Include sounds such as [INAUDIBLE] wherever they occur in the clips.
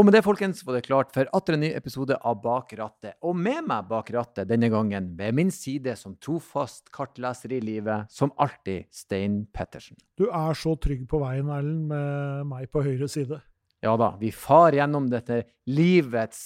Og med det, folkens, var det klart for atter en ny episode av Bak rattet. Og med meg bak rattet denne gangen, ved min side som trofast kartleser i livet, som alltid, Stein Pettersen. Du er så trygg på veien, Erlend, med meg på høyre side. Ja da, vi far gjennom dette livets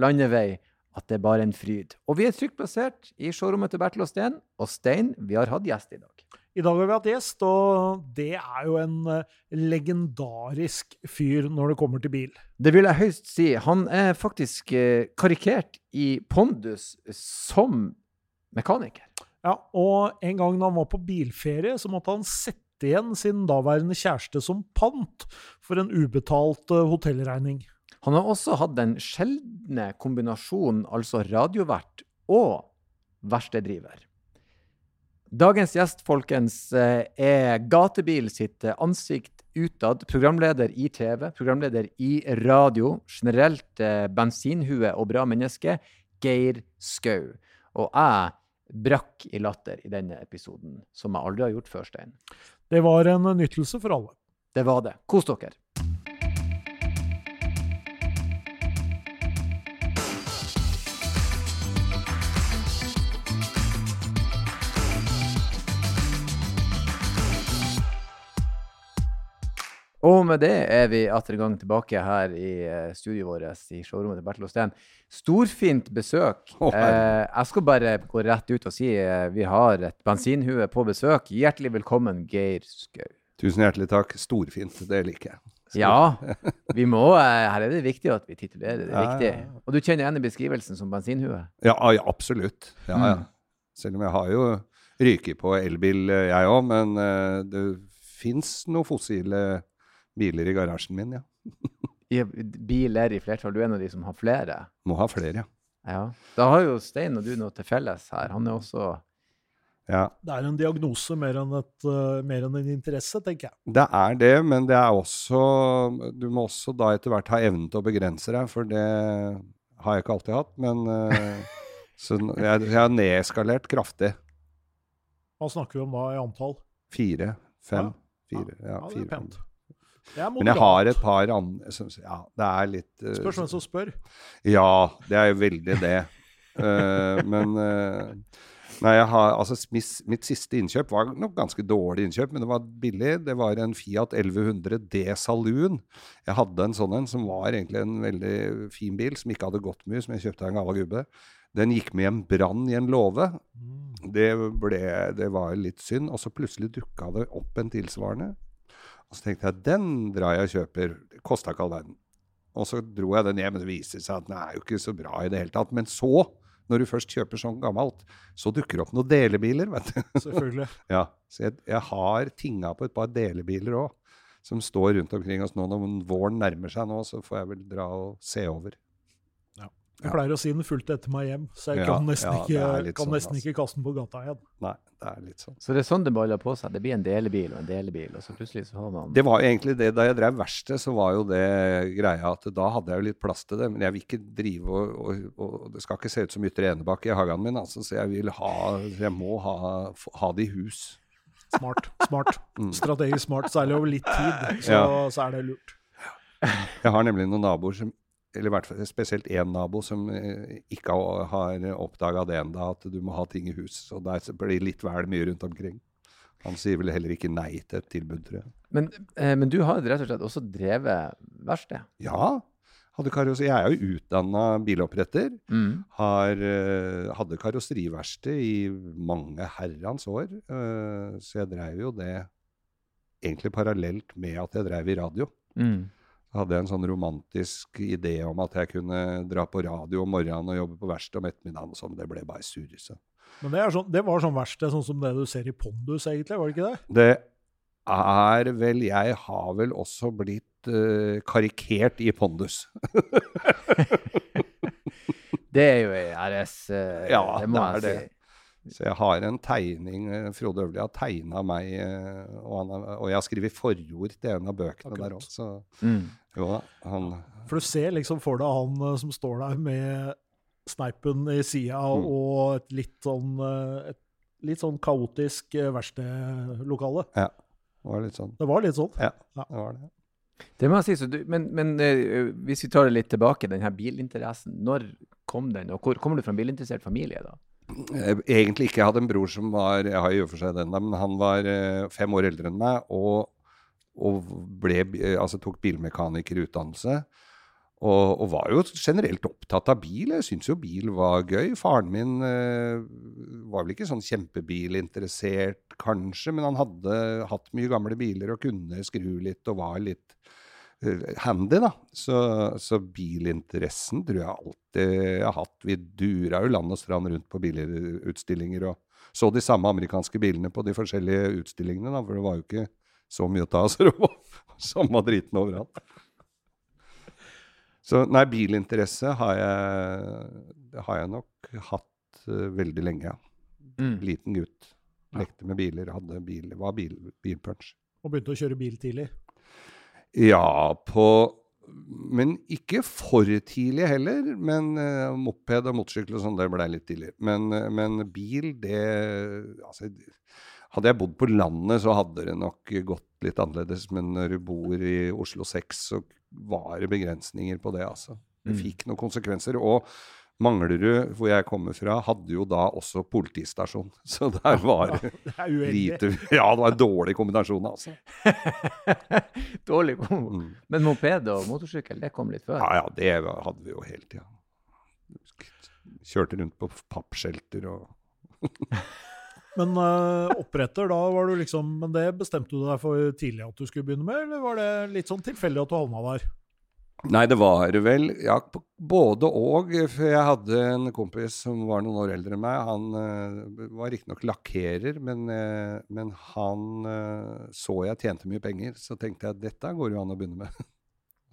landevei at det er bare en fryd. Og vi er trygt plassert i showrommet til Bertil og Stein. Og Stein, vi har hatt gjest i dag. I dag har vi hatt gjest, og det er jo en eh, legendarisk fyr når det kommer til bil. Det vil jeg høyst si. Han er faktisk eh, karikert i pondus som mekaniker. Ja, og en gang da han var på bilferie, så måtte han sette igjen sin daværende kjæreste som pant for en ubetalt eh, hotellregning. Han har også hatt den sjeldne kombinasjonen, altså radiovert og verkstedriver. Dagens gjest, folkens, eh, er Gatebil sitt eh, ansikt utad. Programleder i TV, programleder i radio. Generelt eh, bensinhue og bra menneske. Geir Skau. Og jeg brakk i latter i denne episoden, som jeg aldri har gjort før, Stein. Det var en nyttelse for alle. Det var det. Kos dere. Og med det er vi atter en gang tilbake her i uh, studioet vårt i showrommet til Bertil Osten. Storfint besøk. Oh, eh, jeg skal bare gå rett ut og si eh, vi har et bensinhue på besøk. Hjertelig velkommen, Geir Skau. Tusen hjertelig takk. Storfint. Det liker jeg. Stor. Ja, vi må, her er det viktig at vi titulerer det riktig. ja, ja. Og du kjenner igjen i beskrivelsen som bensinhue? Ja, ja absolutt. Ja, ja. Mm. Selv om jeg har jo ryket på elbil, jeg òg. Men det fins noen fossile biler i garasjen min, ja. [LAUGHS] I biler i flertall. Du er en av de som har flere? Må ha flere, ja. Ja. Da har jo Stein og du noe til felles her. Han er også ja. Det er en diagnose mer enn, et, uh, mer enn en interesse, tenker jeg. Det er det, men det er også Du må også da etter hvert ha evnen til å begrense deg, for det har jeg ikke alltid hatt. Men uh, Så jeg, jeg har nedskalert kraftig. Hva snakker vi om da i antall? Fire, fem, Ja. fire. Ja, Ja, det er fire. pent. Men jeg har et par andre som- Ja, det er litt uh, Spørs hvem som spør. Ja, det er jo veldig det. uh, men uh, Nei, jeg har, altså, mitt, mitt siste innkjøp var nok ganske dårlig innkjøp, men det var billig. Det var en Fiat 1100 D Saloon. Jeg hadde en sånn en som var egentlig en veldig fin bil, som ikke hadde gått mye, som jeg kjøpte av en gammel gubbe. Den gikk med en brann i en låve. Det, det var litt synd. Og så plutselig dukka det opp en tilsvarende. Og så tenkte jeg den drar jeg og kjøper. Kosta ikke all verden. Og så dro jeg den hjem, og det viste seg at den er jo ikke så bra i det hele tatt. Men så, når du først kjøper sånn gammelt, så dukker det opp noen delebiler, vet du. [LAUGHS] Selvfølgelig. ja, så jeg, jeg har tinga på et par delebiler òg, som står rundt omkring oss nå. Når våren nærmer seg nå, så får jeg vel dra og se over. Jeg pleier å si den fulgte etter meg hjem, så jeg Ja, kan nesten, ja, ikke, kan sånn, nesten sånn, ikke kaste den på gata igjen. Nei, det er litt sånn. Så det er sånn det baller på seg. Det blir en delebil og en delebil, og så plutselig så har man Det var jo egentlig det, Da jeg drev verksted, så var jo det greia at da hadde jeg jo litt plass til det. Men jeg vil ikke drive og, og, og Det skal ikke se ut som Ytre Enebakk i hagen min, altså, så jeg vil ha Jeg må ha, ha det i hus. Smart. smart. [LAUGHS] Mm. Strategisk smart. Særlig over litt tid, så, Ja. så er det lurt. Jeg har nemlig noen naboer som eller i hvert fall spesielt én nabo som eh, ikke har, oppdaga det ennå, at du må ha ting i hus. Så der blir det litt vel mye rundt omkring. Han sier vel heller ikke nei til et tilbud, tror jeg. Men, eh, men du har rett og slett også drevet verksted? Ja. Jeg er jo utdanna biloppretter. Mm. Har, eh, hadde karosseriverksted i mange herrens år. så jeg dreiv jo det egentlig parallelt med at jeg dreiv i radio. Mm. Hadde jeg en sånn romantisk idé om at jeg kunne dra på radio om morgenen og jobbe på verksted om ettermiddagen. og sånn. Det ble bare surr. Men det, er sånn, det var sånn verksted, sånn som det du ser i Pondus, egentlig, var det ikke det? Det er vel Jeg har vel også blitt uh, karikert i pondus. [LAUGHS] Det er jo i RS, eh, Ja, det må det jeg er det. si. Så jeg har en tegning eh, Frode Øvli har tegna meg, og, han har, og jeg har skrevet forord til en av bøkene der Akkurat. òg. Så Mm. Jo da, han For du ser liksom for deg han eh, som står der med sneipen i sida Mm. og et litt sånn, eh, et litt sånn kaotisk eh, verkstedlokale. Ja, det var litt sånn. Det var litt sånn. Ja, Ja. det var det. Det må jeg si. Så du, men men hvis vi tar det litt tilbake, den her bilinteressen. Når kom den, og hvor kommer du fra en bilinteressert familie da? Eh, Egentlig ikke. Jeg hadde en bror som var Jeg har i og for seg den, men han var fem år eldre enn meg og, og ble, eh, altså, tok bilmekanikerutdannelse. Og, og var jo generelt opptatt av bil. Jeg syntes jo bil var gøy. Faren min eh, var vel ikke sånn kjempebilinteressert, kanskje, men han hadde hatt mye gamle biler og kunne skru litt og var litt eh, handy, da. Så, så bilinteressen tror jeg alltid jeg har hatt. Vi dura jo land og strand rundt på bilutstillinger og så de samme amerikanske bilene på de forskjellige utstillingene, da, for det var jo ikke så mye å ta, [LAUGHS] så det var samme driten overalt. Så nei, bilinteresse har jeg, har jeg nok hatt uh, veldig lenge. Mm. Liten gutt. Lekte med biler, hadde bil, var bil, bilpunch. Og begynte å kjøre bil tidlig. Ja, på Men ikke for tidlig heller. Men uh, moped og motorsykkel og sånn, det ble litt tidlig. Men, uh, men bil, det Altså, hadde jeg bodd på landet, så hadde det nok gått litt annerledes. Men når du bor i Oslo 6, så var det begrensninger på det, altså. Det Mm. fikk noen konsekvenser. Og Manglerud, hvor jeg kommer fra, hadde jo da også politistasjon. [LAUGHS] Så der var [LAUGHS] det Det lite Ja, det var en dårlig kombinasjon, altså. [LAUGHS] Dårlig kombo. Mm. Men moped og motorsykkel, det kom litt før? Ja, ja, det hadde vi jo hele tida. Kjørte rundt på pappskjelter og Men uh, oppretter, da var du liksom Men det bestemte du deg for tidlig at du skulle begynne med, eller var det litt sånn tilfeldig at du havna der? Nei, det var vel ja, både og. For jeg hadde en kompis som var noen år eldre enn meg. Han uh, var riktignok lakkerer, men, uh, men han uh, så jeg tjente mye penger. Så tenkte jeg at dette går jo an å begynne med. [LAUGHS]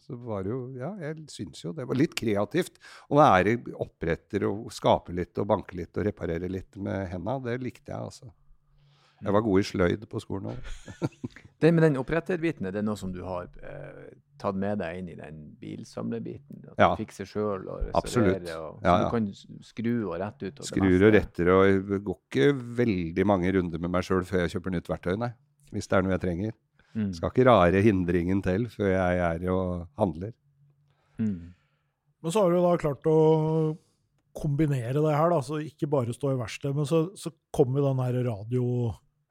Så var det jo, ja, jeg syns jo det var litt kreativt å være oppretter og skape litt og banke litt og reparere litt med henda. Det likte jeg, altså. Jeg var god i sløyd på skolen òg. Det med den oppretterbiten, er det noe som du har eh, tatt med deg inn i den bilsamlebiten? At Ja. du fikser sjøl og restaurerer? Og, Ja, ja. du kan skru og rette ut? Og Skrur og retter og jeg går ikke veldig mange runder med meg sjøl før jeg kjøper nytt verktøy, nei. Hvis det er noe jeg trenger. Mm. Skal ikke rare hindringen til før jeg er og handler. Mm. Men så har du da klart å kombinere det her, da, så ikke bare stå i verkstedet. Men så, så kom jo den her radio,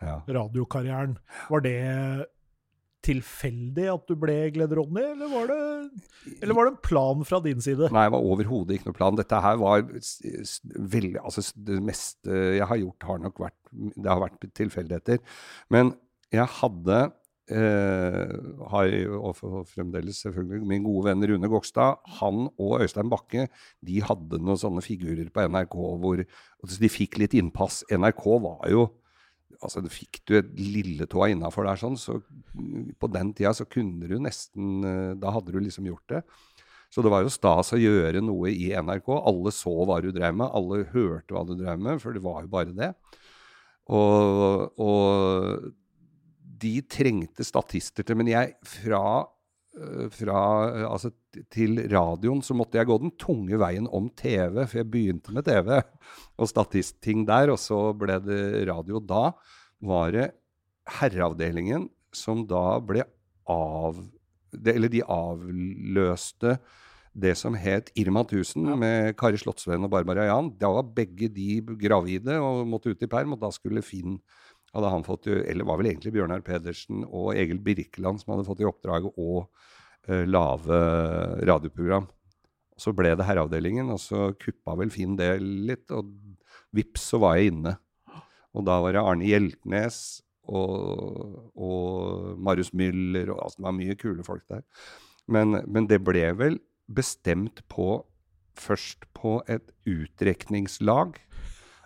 Ja. radiokarrieren. Var det tilfeldig at du ble Gled Ronny, eller var det, eller var det en plan fra din side? Nei, det var overhodet ikke noe plan. Dette her var veldig Altså, det meste jeg har gjort, har nok vært Det har vært tilfeldigheter. Men jeg hadde har jo- og fremdeles selvfølgelig min gode venn Rune Gokstad. Han og Øystein Bakke de hadde noen sånne figurer på NRK hvor altså, de fikk litt innpass. NRK var jo altså Fikk du et lilletåa innafor der sånn, så mm, på den tida så kunne du nesten eh, Da hadde du liksom gjort det. Så det var jo stas å gjøre noe i NRK. Alle så hva du drev med, alle hørte hva du drev med, for det var jo bare det. Og, og de trengte statister til Men jeg fra, øh, fra øh, altså til radioen så måtte jeg gå den tunge veien om TV, for jeg begynte med TV og statistting der, og så ble det radio. Da var det Herreavdelingen som da ble av det, Eller de avløste det som het Irma 1000 med Kari Slottsveen og Barbara Jan. Da var begge de gravide og måtte ut i perm, og da skulle Finn hadde han fått, eller var vel egentlig Bjørnar Pedersen og Egil Birkeland som hadde fått i oppdrag å uh, lage radioprogram. Så ble det Herreavdelingen, og så kuppa vel Finn det litt, og vips så var jeg inne. Og da var det Arne Hjeltnes og, og Marius Müller, og altså, det var mye kule folk der. Men, men det ble vel bestemt på først på et utdrekningslag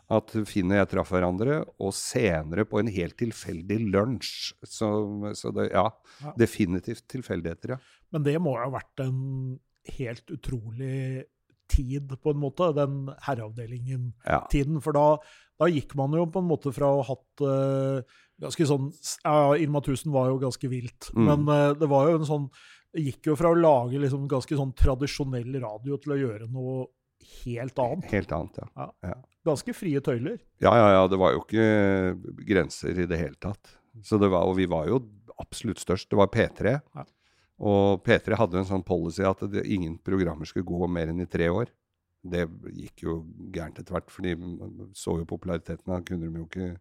at Finn og jeg traff hverandre, og senere på en helt tilfeldig lunsj. Så, så det, ja, Ja. definitivt tilfeldigheter, ja. Men det må ha vært en helt utrolig tid, på en måte, den herreavdelingen-tiden. ja. For da, da gikk man jo på en måte fra å ha hatt uh, ganske sånn ja, Irma 1000 var jo ganske vilt, Mm. men uh, det var jo en sånn Det gikk jo fra å lage liksom ganske sånn tradisjonell radio til å gjøre noe helt annet. Helt annet, ja, ja. Ganske frie tøyler. Ja, ja, ja. Det var jo ikke grenser i det hele tatt. Så det var, og vi var jo absolutt størst. Det var P3. Ja. Og P3 hadde en sånn policy at det, ingen programmer skulle gå mer enn i tre år. Det gikk jo gærent etter hvert, for de så jo populariteten. Da kunne de jo ikke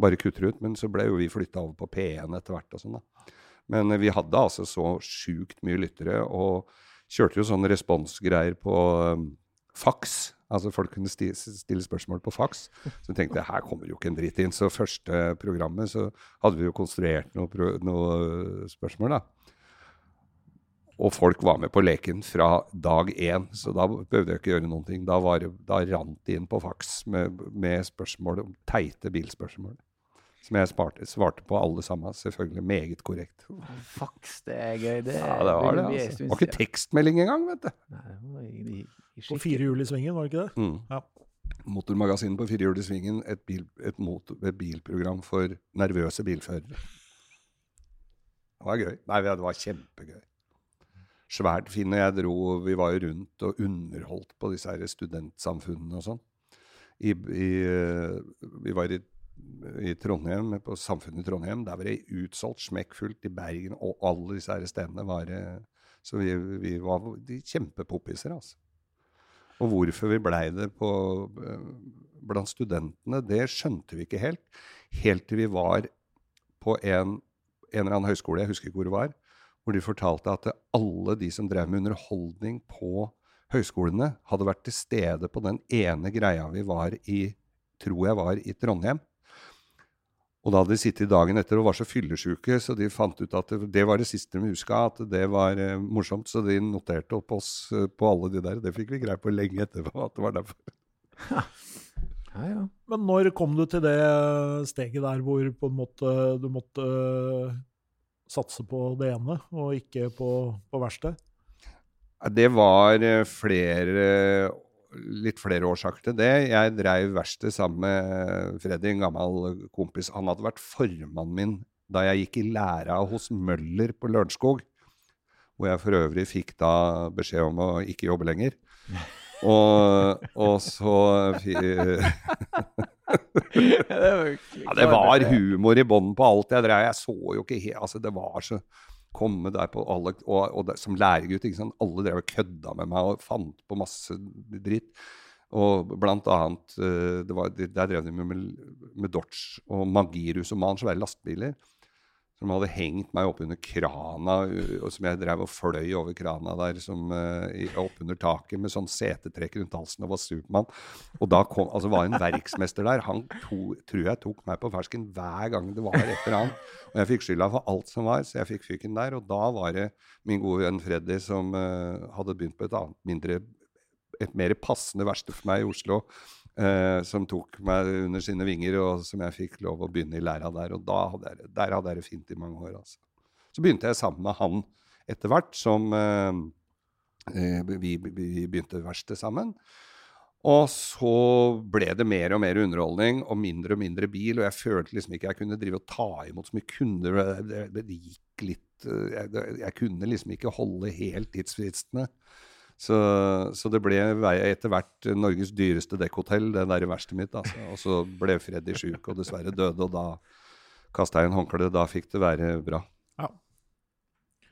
bare kutte ut. Men så ble jo vi flytta over på P1 etter hvert og sånn, da. Men eh, vi hadde altså så sjukt mye lyttere, og kjørte jo sånne responsgreier på um, faks. Altså folk kunne stille spørsmål på faks. Så jeg tenkte her kommer jo ikke en dritt inn. Så første programmet så hadde vi jo konstruert noen noe spørsmål, da. Og folk var med på leken fra dag én, så da behøvde jeg ikke gjøre noen ting. Da, var, da rant de inn på faks med, med spørsmål, teite bilspørsmål. Som jeg sparte, svarte på alle sammen. Selvfølgelig meget korrekt. Faks, det er gøy. Det, ja, det var det. altså. Det var ikke tekstmelding engang, vet du. Nei, på firehjul i svingen, var det ikke det? Mm. Ja. Motormagasinet på firehjul i svingen, et, bil, et, motor, et bilprogram for nervøse bilførere. Det var gøy. Nei, det var kjempegøy svært fin. Og jeg dro, vi var jo rundt og underholdt på disse her studentsamfunnene og sånn. I, i, vi var i, i, Trondheim, på Samfunnet i Trondheim. Der var det utsolgt, smekkfullt. I Bergen og alle disse her stedene var Så vi, vi var de kjempepoppiser, altså. Og hvorfor vi blei det på, blant studentene, det skjønte vi ikke helt. Helt til vi var på en, en eller annen høyskole, jeg husker ikke hvor det var, hvor de fortalte at alle de som drev med underholdning på høyskolene, hadde vært til stede på den ene greia vi var i, tror jeg var i Trondheim. Og da hadde de sittet dagen etter og var så fyllesyke, så de fant ut at det, det var det siste de huska, at det var eh, morsomt. Så de noterte opp oss eh, på alle de der. Det fikk vi greie på lenge etterpå at det var derfor. Ja. Ja, Men når kom du til det steget der hvor på en måte du måtte satse på det ene, og ikke på, på verkstedet? Det var eh, flere litt flere årsaker til det. Jeg dreiv verksted sammen med Freddy, en gammel kompis. Han hadde vært formannen min da jeg gikk i læra hos Møller på Lørenskog. Hvor jeg for øvrig fikk da beskjed om å ikke jobbe lenger. [LAUGHS] Og, og så [LAUGHS] ja, det var humor i bånn på alt jeg drev. Jeg så jo ikke helt Altså, det var så Komme der på alle Og, og der, som læregutt, ikke sant. Alle drev og kødda med meg og fant på masse dritt. Og blant annet eh, var, Der drev de med, med Dodge og Magirus og Man, svære lastebiler som hadde hengt meg oppunder krana, og som jeg drev og fløy over krana der som, uh, oppunder taket med sånn setetrekk rundt halsen og var Supermann. Og da kom, altså var en verksmester der. Han to, tror jeg tok meg på fersken hver gang det var et eller annet. Og jeg fikk skylda for alt som var, så jeg fikk fyken der. Og da var det min gode venn Freddy som uh, hadde begynt på et annet mindre et mer passende verksted for meg i Oslo, eh, som tok meg under sine vinger, og som jeg fikk lov å begynne i læra der. Og hadde jeg, der hadde jeg det fint i mange år. Altså. Så begynte jeg sammen med han etter hvert, som eh, eh vi, vi, begynte verksted sammen. Og så ble det mer og mer underholdning og mindre og mindre bil. Og jeg følte liksom ikke jeg kunne drive og ta imot så mye kunder. Det, det, det gikk litt eh, jeg, jeg, kunne liksom ikke holde helt tidsfristene. Så, så, det ble etter hvert Norges dyreste dekkhotell, det der i verkstedet mitt. Altså. Og så ble Freddy sjuk og dessverre døde, og da kasta jeg en håndkle. Da fikk det være bra. Ja.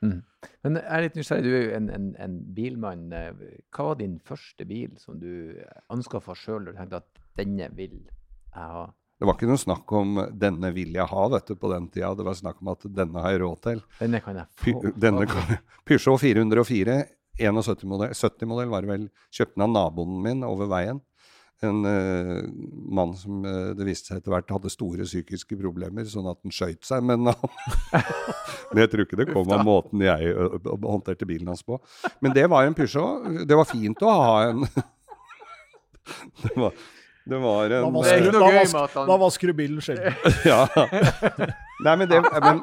Mm. Men jeg er litt nysgjerrig, du er jo en, en, en, bilmann. Hva var din første bil som du anskaffa sjøl, og tenkte at denne vil jeg ha? Det var ikke noe snakk om 'denne vil jeg ha' vet du, på den tida. Det var snakk om at 'denne har jeg råd til'. Denne kan jeg få. Denne kan, Peugeot 404 71-modell 70-modell var det vel. Kjøpte den av naboen min over veien. En uh, mann som uh, det viste seg etter hvert hadde store psykiske problemer, sånn at han skøyt seg. Men, [LAUGHS] men jeg tror ikke det kom av måten jeg uh, håndterte bilen hans på. Men det var en Peugeot. Det var fint å ha en [LAUGHS] det, var, det var en Da vasker, da vasker, da vasker du bilen sjelden. [LAUGHS] ja. Nei, men det men,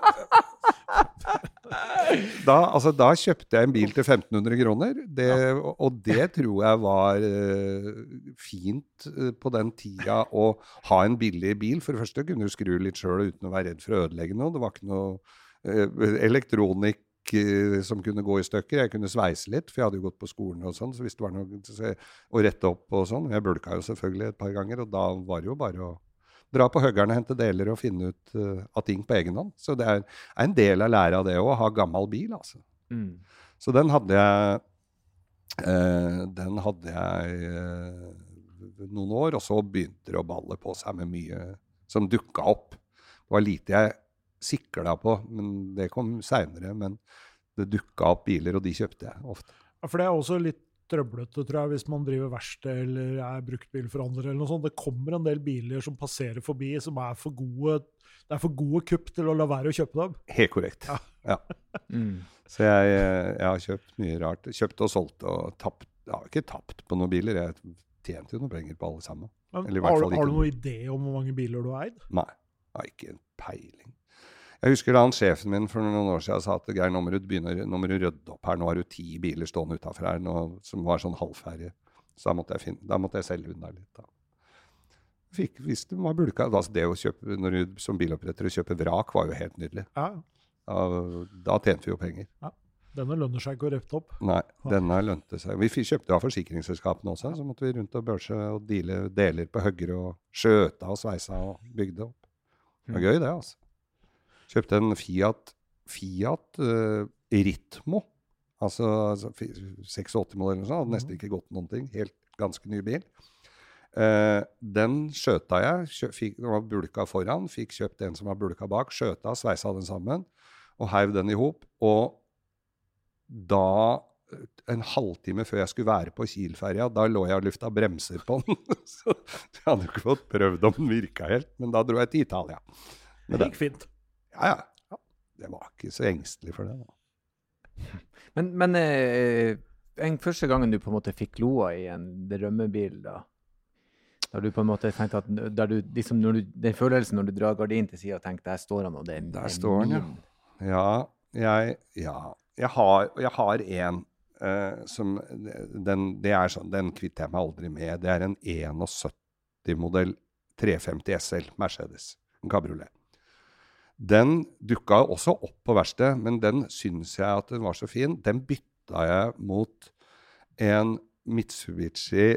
[LAUGHS] da, altså, da, kjøpte jeg en bil til 1500 kroner, det, og det tror jeg var uh, fint uh, på den tida å ha en billig bil. For det første kunne du skru litt sjøl uten å være redd for å ødelegge noe. Det var ikke noe uh, elektronikk som kunne gå i stykker. Jeg kunne sveise litt, for jeg hadde jo gått på skolen og sånn. så hvis det var noe å rette opp og sånn Jeg bulka jo selvfølgelig et par ganger, og da var det jo bare å dra på høggerne, hente deler og finne ut uh, av ting på egen hånd. Så det er, er en del av læra det å ha gammel bil, altså. Mm. Så den hadde jeg uh, Den hadde jeg uh, noen år, og så begynte det å balle på seg med mye som dukka opp. Det var lite jeg sikla på, men det kom seinere. Men det dukka opp biler, og de kjøpte jeg ofte. Ja, for det er også litt trøblete, tror jeg, hvis man driver verksted eller er bruktbilforhandler eller noe sånt. Det kommer en del biler som passerer forbi, som er for gode Det er for gode kupp til å la være å kjøpe dem. Helt korrekt. Ja. Ja. Mm. Så jeg, eh, jeg har kjøpt mye rart. Kjøpt og solgt og tapt. Jeg har ikke tapt på noen biler. Jeg tjente jo noe penger på alle sammen. Men Eller i hvert har, har du noen idé om hvor mange biler du har eid? Nei. Jeg har ikke en peiling. Jeg husker da han sjefen min for noen år siden sa at Geir, nå må du, begynne, nå må du rydde opp her. Nå har du ti biler stående utafor her nå, som var sånn halvferdige. Så da måtte jeg, finne, da måtte jeg selge unna litt. da. Fikk, hvis det var bulka, altså det å kjøpe, når du som biloppretter å kjøpe vrak, var jo helt nydelig. Ja, Da, da tjente vi jo penger. Denne lønner seg ikke å rette opp. Nei, denne lønte seg. Vi kjøpte av forsikringsselskapene også, så måtte vi rundt og børse og deale deler på høgger og skjøta og sveisa og bygde opp. Det var gøy, det, altså. Kjøpte en Fiat, Fiat uh, Ritmo, altså, altså 86-modell eller noe sånt, hadde nesten ikke gått noen ting. Helt ganske ny bil. Uh, den skjøta jeg. Kjø, fikk, den var bulka foran, fikk kjøpt en som var bulka bak, skjøta, sveisa den sammen og heiv den i hop. Og da, en halvtime før jeg skulle være på Kiel-ferja, da lå jeg og lufta bremser på den. [LAUGHS] Så jeg hadde jo ikke fått prøvd om den virka helt, men da dro jeg til Italia. Det gikk fint. Ja, ja. Det var ikke så engstelig for det. da. [LAUGHS] Men, men eh, en første gangen du på en måte fikk loa i en drømmebil, da der du på en måte tenkte at du, liksom du, Den følelsen når du drar gardinen til sida og tenker 'der står han', og det er Der er står han, ja. Ja, jeg, ja. jeg har Jeg har en eh, som den, det er sånn, den kvitter jeg meg aldri med. Det er en 71-modell 350 SL Mercedes. En kabriolet. Den dukka også opp på verkstedet, men den syns jeg at den var så fin. Den bytta jeg mot en Mitsubishi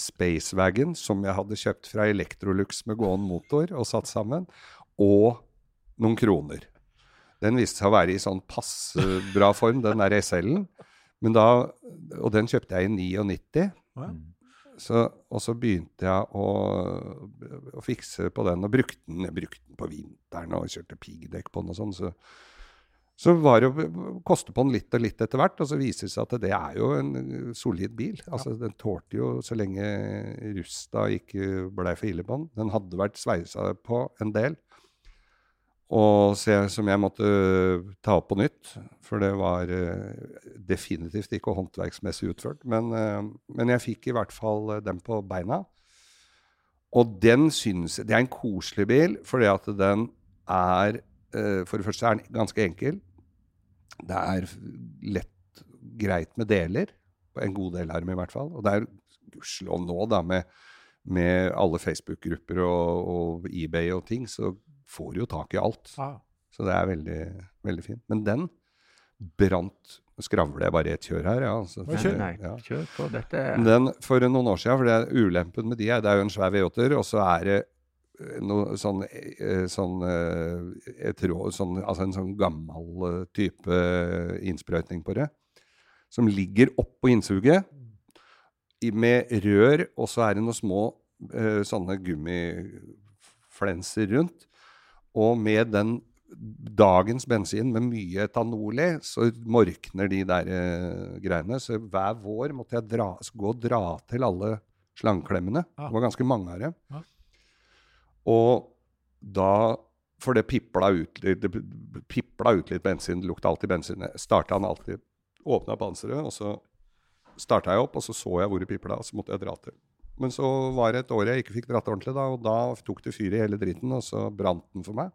Spacewagon som jeg hadde kjøpt fra Electrolux med gående motor og satt sammen, og noen kroner. Den viste seg å være i sånn passe bra form, den der SL-en. Men da, og den kjøpte jeg i 99. Ja. Så, og så begynte jeg å, å fikse på den, og brukte den, brukte den på vinteren og kjørte piggdekk på den og sånn. Så, så var det å koste på den litt og litt etter hvert, og så viser det seg at det er jo en solid bil. Altså Den tålte jo så lenge rusta ikke blei for ille på den. Den hadde vært sveisa på en del. Og se, som jeg måtte ta opp på nytt, for det var eh, definitivt ikke håndverksmessig utført. Men, eh, men jeg fikk i hvert fall den på beina. Og den syns Det er en koselig bil, fordi at den er For det første er den ganske enkel. Det er lett greit med deler. En god del dem i hvert fall. Og det er gudskjelov nå, da, med, med alle Facebook-grupper og, og eBay og ting, så får jo tak i alt. Ah. Så det er veldig, veldig fint. Men den brant skravler jeg bare et kjør her, ja. Altså, for, kjør. Nei, ja. kjør på. Dette Den for noen år siden, for det er ulempen med de her, det er jo en svær V8-er, og så er det eh, noe sånn, eh, sånn, eh, et rå, sånn Altså en sånn gammel type innsprøytning på det. Som ligger oppå innsuget med rør, og så er det noen små sånne gummiflenser rundt. Og med den dagens bensin med mye etanol i, så morkner de der eh, greiene. Så hver vår måtte jeg dra, gå og dra til alle slangeklemmene. Ja. Det var ganske mange av dem. Ja. Og da For det pipla ut det pipla ut litt bensin. Det lukta alltid bensin. Starta han alltid. Åpna panseret, og så starta jeg opp, og så så jeg hvor det pipla, og så måtte jeg dra til. Men så var det et år jeg ikke fikk dratt ordentlig, da, og da tok det fyr i hele dritten, og så brant den for meg.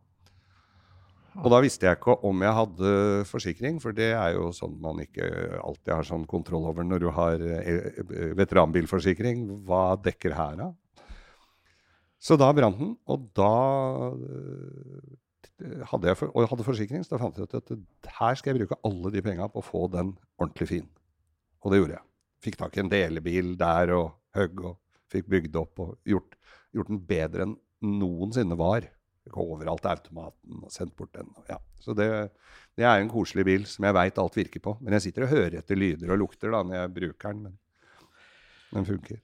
Og da visste jeg ikke om jeg hadde forsikring, for det er jo sånn man ikke alltid har sånn kontroll over når du har eh, eh, veteranbilforsikring. Hva dekker her da? Så da brant den, og da eh, hadde jeg for, og hadde forsikring, så da fant jeg ut at her skal jeg bruke alle de penga på å få den ordentlig fin. Og det gjorde jeg. Fikk tak i en delebil der og høgg og fikk bygd opp og gjort, gjort den bedre enn noensinne var. overalt til automaten og sendt bort den. Ja. Så det, det er en koselig bil som jeg veit alt virker på. Men jeg sitter og hører etter lyder og lukter da når jeg bruker den. Men den funker.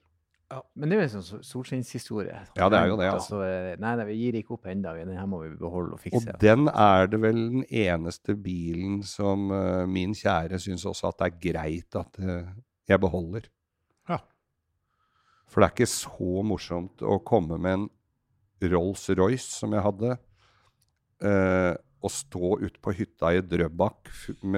Ja, men det er jo en sånn sol- solskinnshistorie. Ja, det er jo det, ja. Altså, nei, nei, vi gir ikke opp ennå. Den her må vi beholde og fikse. Og den er det vel den eneste bilen som uh, min kjære syns også at det er greit at uh, jeg beholder. For det er ikke så morsomt å komme med en Rolls-Royce som jeg hadde, eh, og stå ute på hytta i Drøbak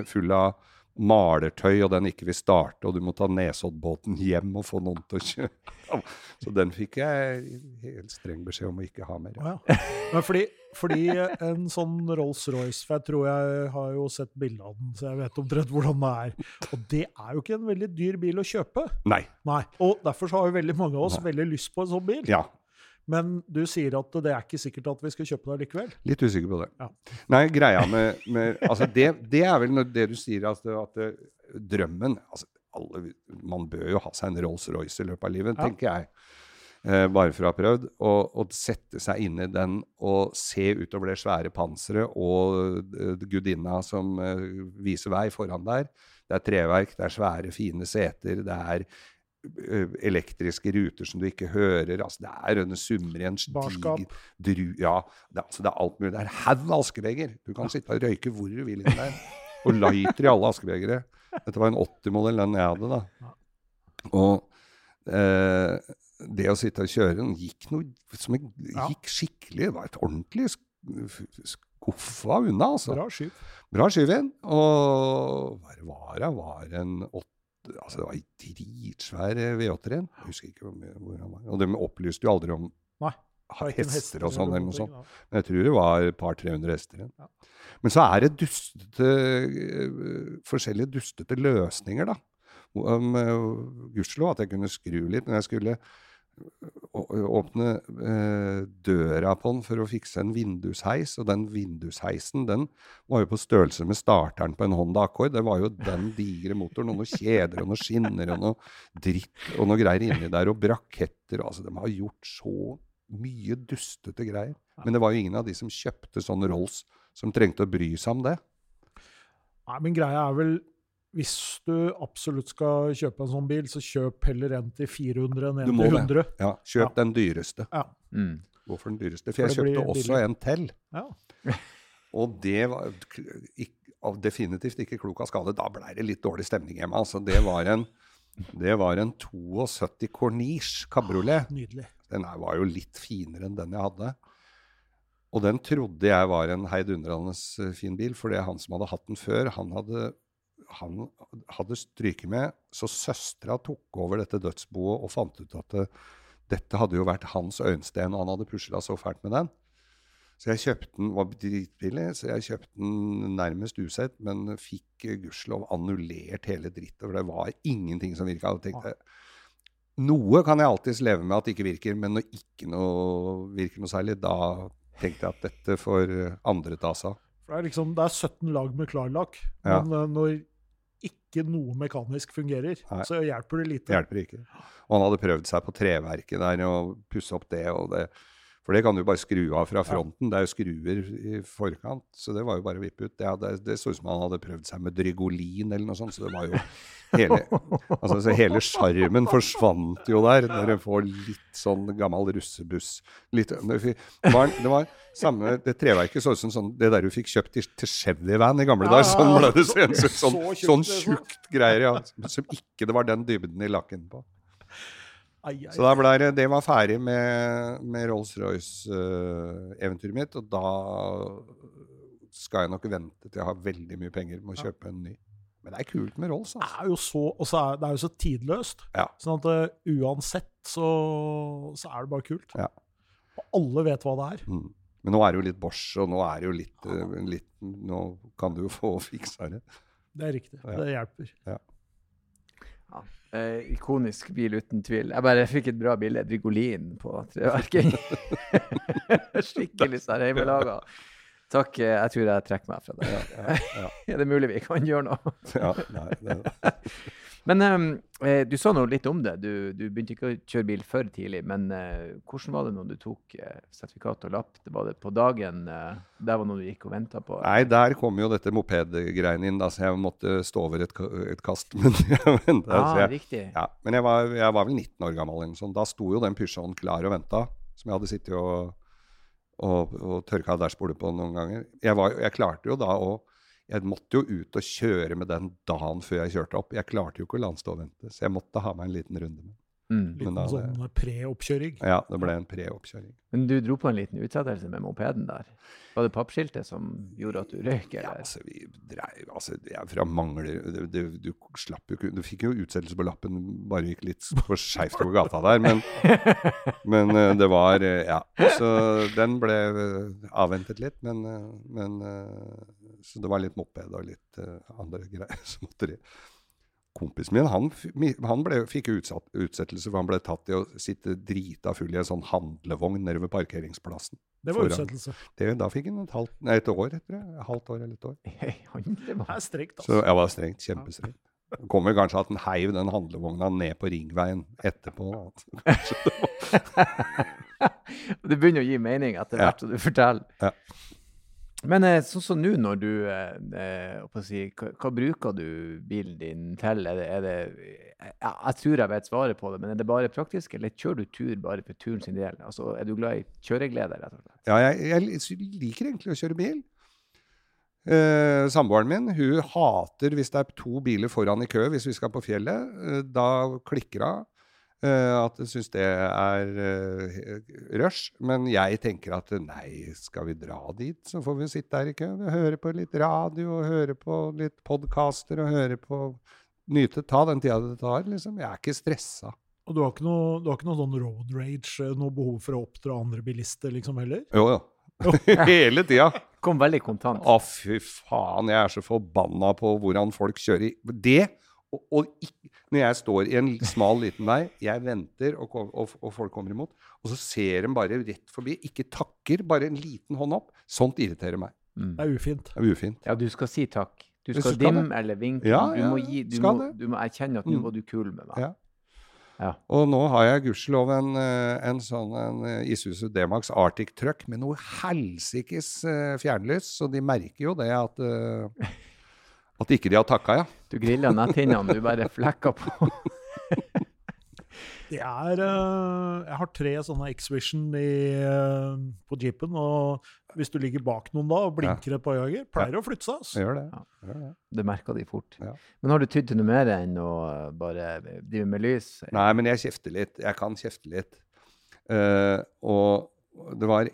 full av malertøy, og den ikke vil starte, og du må ta Nesoddbåten hjem og få noen til å kjøre. [LAUGHS] Så den fikk jeg helt streng beskjed om å ikke ha mer. Ja. ja. Men fordi, fordi en sånn Rolls-Royce For jeg tror jeg har jo sett bilde av den, så jeg vet omtrent hvordan det er. Og det er jo ikke en veldig dyr bil å kjøpe. Nei. Nei. Og derfor så har jo veldig mange av oss veldig lyst på en sånn bil. Ja, Men du sier at det er ikke sikkert at vi skal kjøpe det likevel. Litt usikker på det. Ja. Nei, greia med, med Altså, det, det er vel det du sier, at, at eh, drømmen altså, alle, Man bør jo ha seg en Rolls-Royce i løpet av livet, Ja. tenker jeg. Eh, bare for å ha prøvd. Og, og sette seg inn i den og se utover det svære panseret og eh, gudinna som eh, viser vei foran der. Det er treverk, det er svære, fine seter, det er elektriske ruter som du ikke hører. altså Det er en summer i en Barskap. diger ja, det, altså det er alt mulig. Det er en haug med askebeger. Du kan sitte og røyke hvor du vil inni der. Og lighter i alle askebegere. Dette var en 80-modell, den jeg hadde, da. Og eh, det å sitte og kjøre den gikk, noe, som en, gikk skikkelig. Det var et ordentlig skuffa unna, altså. Bra skyv. Bra skyv inn. Og hva var det? Var en åtte Altså, det var en dritsvær V8-er igjen. Jeg husker ikke hvor, han var. Og de opplyste jo aldri om Nei. hester og sånn, eller noe sånt. Men jeg tror det var et par 300 hester igjen. Ja. Men så er det dustete, øh, forskjellige dustete løsninger, da. Um, Gudskjelov at jeg kunne skru litt, men jeg skulle åpne eh, døra på den for å fikse en vindusheis, og den vindusheisen den var jo på størrelse med starteren på en Honda Accord. Det var jo den digre motoren, og noen kjeder og noen skinner og noe dritt og noe greier inni der, og braketter. Altså, de har gjort så mye dustete greier. Men det var jo ingen av de som kjøpte sånn Rolls som trengte å bry seg om det. Nei, men greia er vel hvis du absolutt skal kjøpe en sånn bil, så kjøp heller en til 400 enn en må til det. 100. Ja, kjøp Ja. den dyreste. Ja. Mm. Hvorfor den dyreste. For For jeg kjøpte også billig. en til. Ja. [LAUGHS] Og det var ikke, av- definitivt ikke klok av skade. Da blei det litt dårlig stemning hjemme. Altså, det var en, det var en 72 Corniche kabriolet. Nydelig. Den var jo litt finere enn den jeg hadde. Og den trodde jeg var en heidundrende eh, fin bil, for det er han som hadde hatt den før. Han hadde, han hadde stryket med, så søstera tok over dette dødsboet og fant ut at det, dette hadde jo vært hans øyensten, og han hadde pusla så fælt med den. Så jeg kjøpte den, var dritbillig, så jeg kjøpte den nærmest usett, men fikk gudskjelov annullert hele drittet, for det var ingenting som virka. Noe kan jeg alltids leve med at det ikke virker, men når ikke noe virker noe særlig, da tenkte jeg at dette får andre ta seg av. Det er liksom, det er 17 lag med klarlakk, men eh, når ikke noe mekanisk fungerer, Nei. så hjelper det lite. Hjelper ikke. Og han hadde prøvd seg på treverket der og pusse opp det og det. For det kan du bare skru av fra fronten. Det er jo skruer i forkant, så det var jo bare å vippe ut. Det, hadde, det så ut som han hadde prøvd seg med Drygolin eller noe sånt, så det var jo hele Altså så hele sjarmen forsvant jo der, når du får litt sånn gammel russebuss. Litt, det var, det var samme Det treverket så ut som sånn, det der du fikk kjøpt til, til Chevy-van i gamle dager. Sånn ble det. Sånn, sånn liksom. tjukt greier, ja. Som ikke det var den dybden i lakken på. Ai, ai, Så da ble det, det var ferdig med, med Rolls-Royce-eventyret mitt, og da skal jeg nok vente til jeg har veldig mye penger med å kjøpe en ny. Men det er kult med Rolls, det altså. er jo så, er, det er jo så tidløst. Ja. Sånn at uh, uansett så, så er det bare kult. Ja. Og alle vet hva det er. Mm. Men nå er det jo litt Bosch, og nå er det jo litt, eh, litt Nå kan du jo få [LAUGHS] fiksa det. Det er riktig. Ja. Det hjelper. Ja. Eh, ikonisk bil, uten tvil. Jeg bare fikk et bra bilde. Drygolin på treverket. [LAUGHS] Skikkelig sånn hjemmelaga. Takk. eh, Jeg tror jeg trekker meg fra det. Ja, ja, [LAUGHS] Er det mulig vi kan gjøre noe? ja, nei, det, [LAUGHS] Men eh, du sa noe litt om det. Du, du, begynte ikke å kjøre bil for tidlig. Men eh, hvordan var det når du tok eh, sertifikat og lapp? Var det på dagen? Eh, der var noe du gikk og venta på? Nei, der kom jo dette mopedgreiene inn. Da, så jeg måtte stå over et, et kast. [LAUGHS] Men ventet, ah, jeg, riktig. Ja, men jeg var, jeg var, vel 19 år gammel. Sånn. Da sto jo den Peugeoten klar og venta, som jeg hadde sittet og, og, og tørka dashbordet på noen ganger. Jeg, var, jeg klarte jo da å jeg måtte jo ut og kjøre med den dagen før jeg kjørte opp. Jeg klarte jo ikke å la den og vente, så jeg måtte ha meg en liten runde med Mm. Liten sånn pre-oppkjøring. Ja, det ble en pre-oppkjøring. Men du dro på en liten utsettelse med mopeden der. Var det pappskiltet som gjorde at du røyk? Ja, altså, vi dreiv Altså, er fra Mangler du, det, du, slapp jo ikke Du fikk jo utsettelse på lappen, bare gikk litt for skeivt over gata der, men, [LAUGHS] men eh, det var eh, Ja. Så den ble eh, avventet litt, men, men Så det var litt moped og litt andre greier [LAUGHS] som måtte kompisen min han, han ble, fikk utsatt, utsettelse, for han ble tatt i å sitte drita full i en sånn handlevogn nede ved parkeringsplassen. Det var utsettelse. Det, da fikk han et, halvt, nei, et år, etter det. Et halvt år eller et år. [LAUGHS] Det var strengt, altså. Så jeg var strengt. Kjempestrengt. Det kommer kanskje at han heiv den handlevogna ned på ringveien etterpå. [LAUGHS] [LAUGHS] det begynner å gi mening etter hvert som du forteller. Ja. Men eh, sånn som nå, når du eh, eh si, hva, hva, bruker du bilen din til? Er det, er det ja, Jeg tror jeg vet svaret på det, men er det bare praktisk, eller kjører du tur bare for turen sin del? Altså, Er du glad i kjøreglede, rett og slett? Ja, jeg, jeg liker egentlig å kjøre bil. Eh, Samboeren min hun hater hvis det er to biler foran i kø hvis vi skal på fjellet. Eh, da klikker hun. Uh, at jeg syns det er uh, rush. Men jeg tenker at nei, skal vi dra dit, så får vi sitte der i køen og Høre på litt radio, og høre på litt podkaster og høre på Nyte. Ta den tida det tar, liksom. Jeg er ikke stressa. Og du har ikke noe, du har ikke noe sånn road rage, eh, noe behov for å oppdra andre bilister, liksom, heller? Jo, jo. [LAUGHS] Hele tida. Kom veldig kontant. Å, fy faen. Jeg er så forbanna på hvordan folk kjører. Det og, og ikke, når jeg står i en smal, liten vei, jeg venter, og, og, og, folk kommer imot, og så ser de bare rett forbi, ikke takker, bare en liten hånd opp. Sånt irriterer meg. Mm. Det er ufint. Det er ufint. Ja, du skal si takk. Du skal, skal dimme eller vinke. Ja, du, må gi, du, må, du, må erkjenne at nå mm. var du kul med meg. Ja. Ja. Og nå har jeg gudskjelov en, eh, en sånn en eh, Isuzu D-Max Arctic Truck med noe helsikes uh, fjernlys, så de merker jo det at uh, [LAUGHS] at ikke de har takka, ja. Du grilla netthinnene, du bare flekka på. [LAUGHS] det er uh, Jeg har tre sånne X-Vision uh, på jeepen. Og hvis du ligger bak noen da og blinker et par ganger, pleier det å flytte seg. Altså. Gjør det. Ja. Gjør det. det merker de fort. Ja. Men har du tydd til noe mer enn å bare drive med lys? Nei, men jeg kjefter litt. Jeg kan kjefte litt. Uh, og det var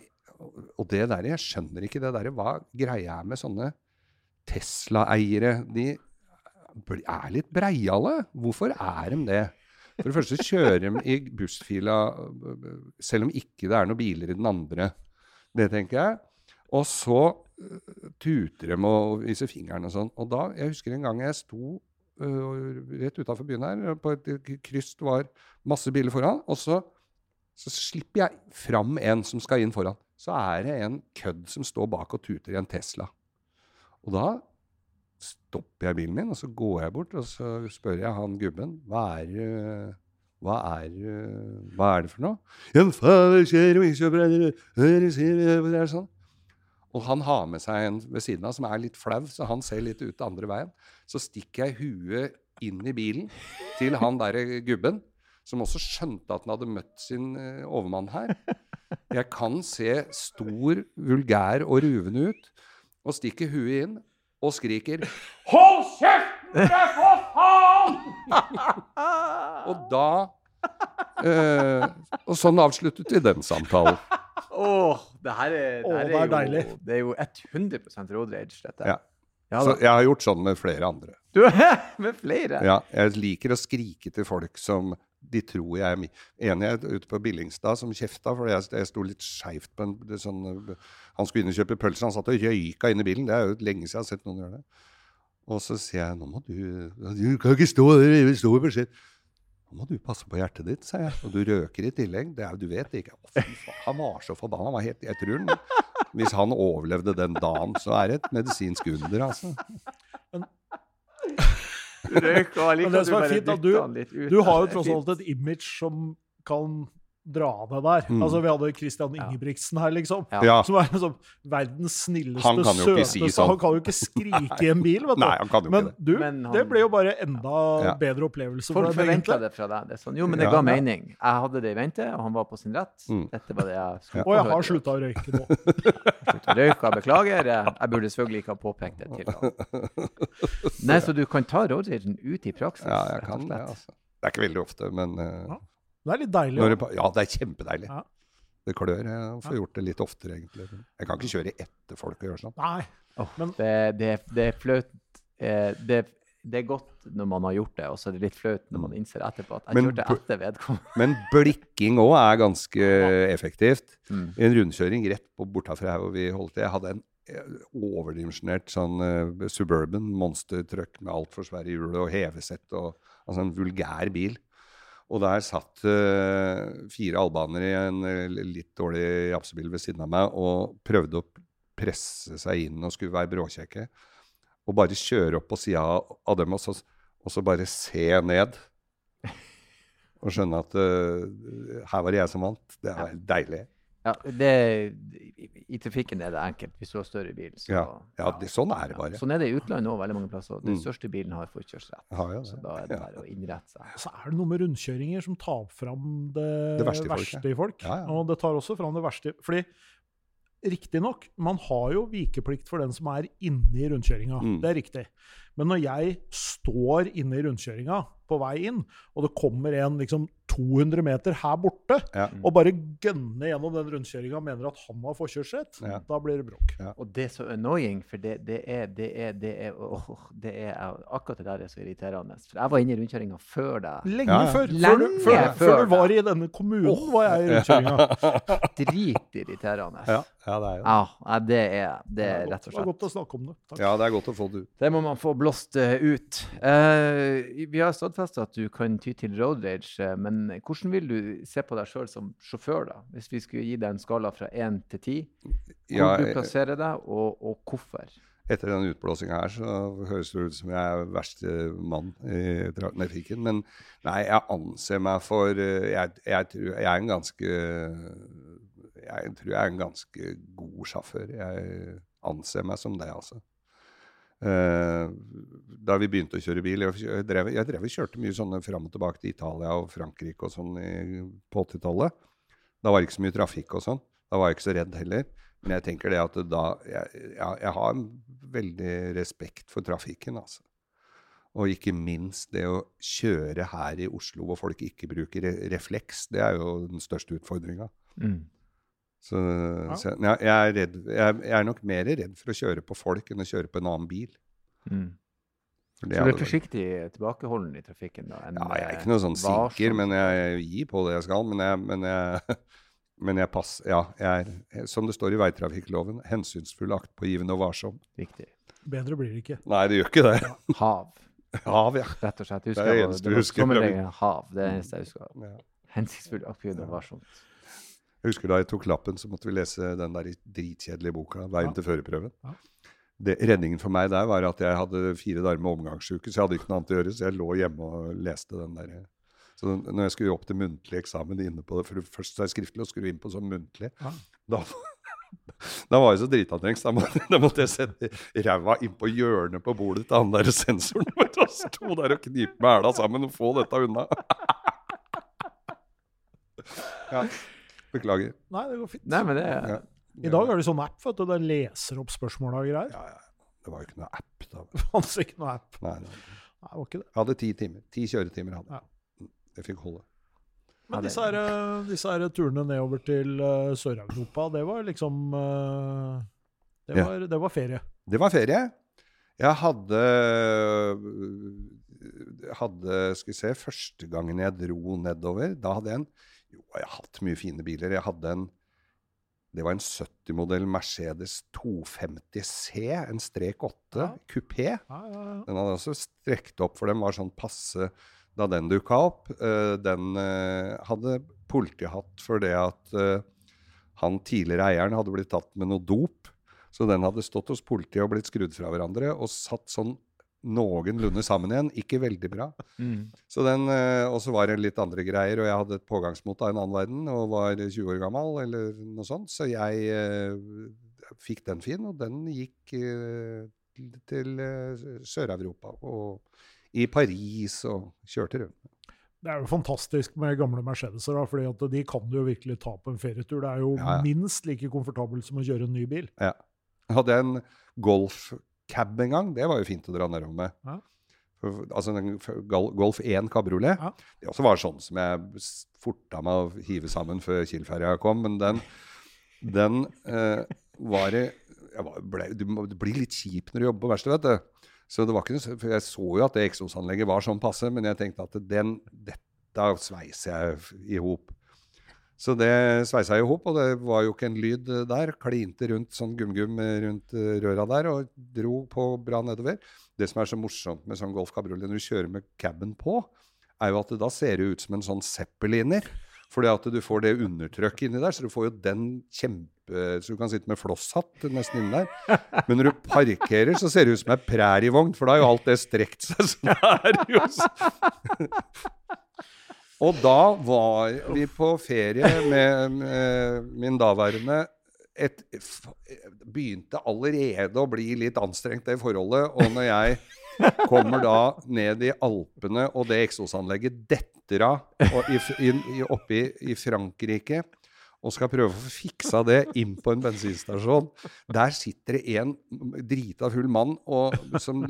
Og det der, jeg skjønner ikke det der. Hva greia er med sånne Tesla-eiere de er litt breiale. Hvorfor er de det? For det første kjører de i bussfila selv om ikke det er noen biler i den andre. Det tenker jeg. Og så uh, tuter de og viser fingeren og sånn. Og da, Jeg husker en gang jeg sto uh, rett utafor byen her, på et kryss det var masse biler foran. Og så, så slipper jeg fram en som skal inn foran. Så er det en kødd som står bak og tuter i en Tesla. Og da stopper jeg bilen min, og så går jeg bort og så spør jeg han gubben hva er, hva er, hva er det for noe. Det sånn. Og han har med seg en ved siden av som er litt flau, så han ser litt ut andre veien. Så stikker jeg huet inn i bilen til han derre gubben, som også skjønte at han hadde møtt sin overmann her. Jeg kan se stor, vulgær og ruvende ut og stikker huet inn og skriker 'Hold kjeften, for faen!' [LAUGHS] og da eh, Og sånn avsluttet vi den samtalen. Åh, det her er, det her Åh, det er, deilig. Jo, det er jo 100 road rage, dette. Ja. Ja, så jeg har gjort sånn med flere andre. Du, [LAUGHS] med flere? Ja, jeg liker å skrike til folk som de tror jeg er enig ute på Billingstad som kjefta, for jeg, jeg sto litt skeivt på en sånn Han skulle inn og kjøpe pølser, han satt og røyka inn i bilen. Det er jo lenge siden jeg har sett noen gjøre det. Og så sier jeg nå må du Du kan ikke stå der, vi står i beskjed. Nå må du passe på hjertet ditt, sa jeg. Og du røker i tillegg. Det er, du vet ikke. Å, han var så forbanna. Han var helt, jeg tror han, Hvis han overlevde den dagen, så er det et medisinsk under, altså. Men Du og Men likevel det du er bare dytter den litt ut. Du har jo tross alt et image som kan dra det der. Mm. Altså, Vi hadde Christian Ingebrigtsen her, liksom. Ja. Som er liksom verdens snilleste, Han kan jo ikke si sånn. Han kan jo ikke skrike i en bil, vet du. Nei, han kan jo Men ikke det. du, Men han- det ble jo bare enda Ja. bedre opplevelse Folk for deg. forventa det fra deg. Det er sånn, jo, men det Ja. ga mening. Jeg hadde det i vente, og han var på sin rett. Mm. Dette var det jeg skulle Og jeg har slutta å røyke nå. [LAUGHS] Slutta å røyke, jeg beklager. Jeg burde selvfølgelig ikke ha påpekt det til ham. Nei, så du kan ta rådgiveren ut i praksis? Ja, jeg rett og kan det, altså. Det er ikke veldig ofte, men uh... Ja. Det er litt deilig. når det, Ja, det er kjempedeilig. Ja. Det klør. Jeg får gjort det litt oftere, egentlig. Jeg kan ikke kjøre etter folk og gjøre sånn. Nei. Oh, Men- det, det, det er flaut eh, det, det er godt når man har gjort det, og så er det litt flaut når man innser etterpå at jeg Men kjørte etter vedkommende. Men blikking òg er ganske [LAUGHS] effektivt. Mm. I en rundkjøring rett på bortafor her hvor vi holdt til, jeg hadde en eh, overdimensjonert sånn uh, suburban monstertruck med altfor svære hjul og hevesett og altså en vulgær bil. Og der satt uh, fire albanere i en eh, litt dårlig japsebil ved siden av meg og prøvde å presse seg inn og skulle være bråkjekke. Og bare kjøre opp på sida av dem og så, og så bare se ned. [LAUGHS] Og skjønne at uh, her var det jeg som vant. Det er deilig. Ja, det, i, trafikken er det enkelt hvis du har større bil. Så, Ja, ja det, sånn er det bare. Sånn er det i utlandet òg, veldig mange plasser. Den Mm. største bilen har forkjørsrett. Ja, ja, Så da er det Ja. bare å innrette seg. Så er det noe med rundkjøringer som tar fram det, Det verste verste, i folk, i folk. Ja, ja. Og det tar også fram det verste Fordi riktignok, man har jo vikeplikt for den som er inne i rundkjøringa. Mm. Det er riktig. Men når jeg står inne i rundkjøringa på vei inn, og det kommer en liksom 200 meter her borte, Ja. og bare gønner gjennom den rundkjøringa og mener at han har forkjørsrett, Ja. da blir det bråk. Og det er så annoying, for det, det er, det er, det er, åh, det er Akkurat det der er så irriterende. For jeg var inne i rundkjøringa før deg. Lenge Ja, ja. før. Før du, Lenge før, før før du var i denne kommunen, var jeg i rundkjøringa. [LAUGHS] Dritirriterende. Ja, ja, det er jo det. Ja, det er, det er rett og slett. Det er godt å snakke om det. Takk. Ja, det er godt å få det ut. Det må man få blåst eh, ut. Uh, vi har stadfesta at du kan ty til road rage, eh, men hvordan vil du se på deg sjøl som sjåfør, da? Hvis vi skulle gi deg en skala fra én til ti, hvor Ja, du eh, plasserer deg, og, og hvorfor? etter den utblåsinga her, så høres det ut som jeg er verste mann i tra- trafikken. Men nei, jeg anser meg for eh, Jeg, jeg, tror, jeg er en ganske Jeg tror jeg er en ganske god sjåfør. Jeg anser meg som det, altså. Eh, da vi begynte å kjøre bil Jeg, drev, jeg drev og kjørte mye sånne fram og tilbake til Italia og Frankrike og sånn på 80-tallet. Da var det ikke så mye trafikk og sånn. Da var jeg ikke så redd heller. Men jeg tenker det at da jeg, jeg, har veldig respekt for trafikken, altså. Og ikke minst det å kjøre her i Oslo hvor folk ikke bruker refleks. Det er jo den største utfordringa. Mm. Så, så jeg, jeg, er redd, jeg, jeg er nok mer redd for å kjøre på folk enn å kjøre på en annen bil. Mm. Så du er forsiktig tilbakeholden i trafikken, da? enn, Ja, jeg er eh, ikke noe sånn sikker, sinker, men jeg gir på det jeg skal. Men jeg, men jeg, [LAUGHS] men jeg passer Ja, jeg er, som det står i veitrafikkloven, hensynsfull, aktpågivende og varsom. Riktig. Bedre blir det ikke. Nei, det gjør ikke det. [LAUGHS] Hav, [LAUGHS] Hav, ja. rett og slett. Husker, Det er det eneste det du husker sommerregelen hav. Det er det eneste jeg husker. ja. Hensiktsfull, aktpågivende og varsomt. Jeg husker da jeg tok lappen, så måtte vi lese den der dritkjedelige boka, 'Veien Ja. til førerprøven'. Ja. Det, redningen for meg der var at jeg hadde fire dager med omgangsuke, så jeg hadde ikke noe annet å gjøre, så jeg lå hjemme og leste den der. Så når jeg skulle opp til muntlig eksamen inne på det, for først er det skriftlig, og skulle inn på sånn muntlig, Ja. da, [LAUGHS] da var jeg så dritanstrengt, da måtte, da måtte jeg sette ræva innpå hjørnet på bordet til han der sensoren. [LAUGHS] Og sto der og knipe med hæla sammen og få dette unna. [LAUGHS] Ja, beklager. Nei, det går fint. Nei, men det er Ja. I dag er det sånn app, vet du. Den leser opp spørsmål og greier. Ja, ja. Det var jo ikke noe app da. [LAUGHS] Det fantes ikke noe app. Nei, nei. Nei, det var ikke det. Jeg hadde ti timer. Ti kjøretimer hadde Ja. jeg. Det fikk holde. Men disse, her, eh, disse her turene nedover til uh, Sør-Europa, det var liksom uh, det, Ja. det var ferie. Det var ferie. Jeg hadde hadde, skal vi se, Første gangen jeg dro nedover, da hadde jeg en Jo, jeg har hatt mye fine biler. Jeg hadde en Det var en 70-modell Mercedes 250 C, en strek 8 Ja. kupé. Ja, ja, ja. Den hadde også strekt opp, for den var sånn passe da den dukka opp. Uh, den uh, hadde politiet hatt fordi at uh, han tidligere eieren hadde blitt tatt med noe dop. Så den hadde stått hos politiet og blitt skrudd fra hverandre og satt sånn noenlunde sammen igjen. Ikke veldig bra. Mm. Så den, eh, Og så var det litt andre greier, og jeg hadde et pågangsmot av en annen verden og var 20 år gammel, eller noe sånt, så jeg eh, fikk den fin, og den gikk eh, til eh, Sør-Europa og i Paris og kjørte rundt. Det er jo fantastisk med gamle Mercedeser, for de kan du jo virkelig ta på en ferietur. Det er jo Ja, ja. minst like komfortabelt som å kjøre en ny bil. Ja. Jeg hadde en golfcab en gang. Det var jo fint å dra nedover med. Ja. Altså en Golf 1 kabriolet. Ja. Det også var sånn som jeg forta meg å hive sammen før Kiel-ferja kom. Men den, den eh, var det du, blir litt kjip når du jobber på verkstedet, vet du. Så det var ikke noe, for Jeg så jo at det eksosanlegget var sånn passe, men jeg tenkte at den, dette sveiser jeg i hop. Så det sveisa i hop, og det var jo ikke en lyd eh, der. Klinte rundt sånn gum-gum eh, rundt eh, røra der og dro på bra nedover. Det som er så morsomt med sånn Golf Cabriolet når du kjører med caben på, er jo at det da ser ut som en sånn zeppeliner. Fordi at du får det undertrykket inni der, så du får jo den kjempe... Så du kan sitte med flosshatt nesten inni der. Men når du parkerer, så ser det ut som ei prærievogn, for da har jo alt det strekt seg [LAUGHS] sånn her. [LAUGHS] Og da var vi på ferie med, med min daværende et, Begynte allerede å bli litt anstrengt, det forholdet. Og når jeg kommer da ned i Alpene, og det eksosanlegget detter av oppe i Frankrike og skal prøve å få fiksa det inn på en bensinstasjon. Der sitter det en drita full mann og, som,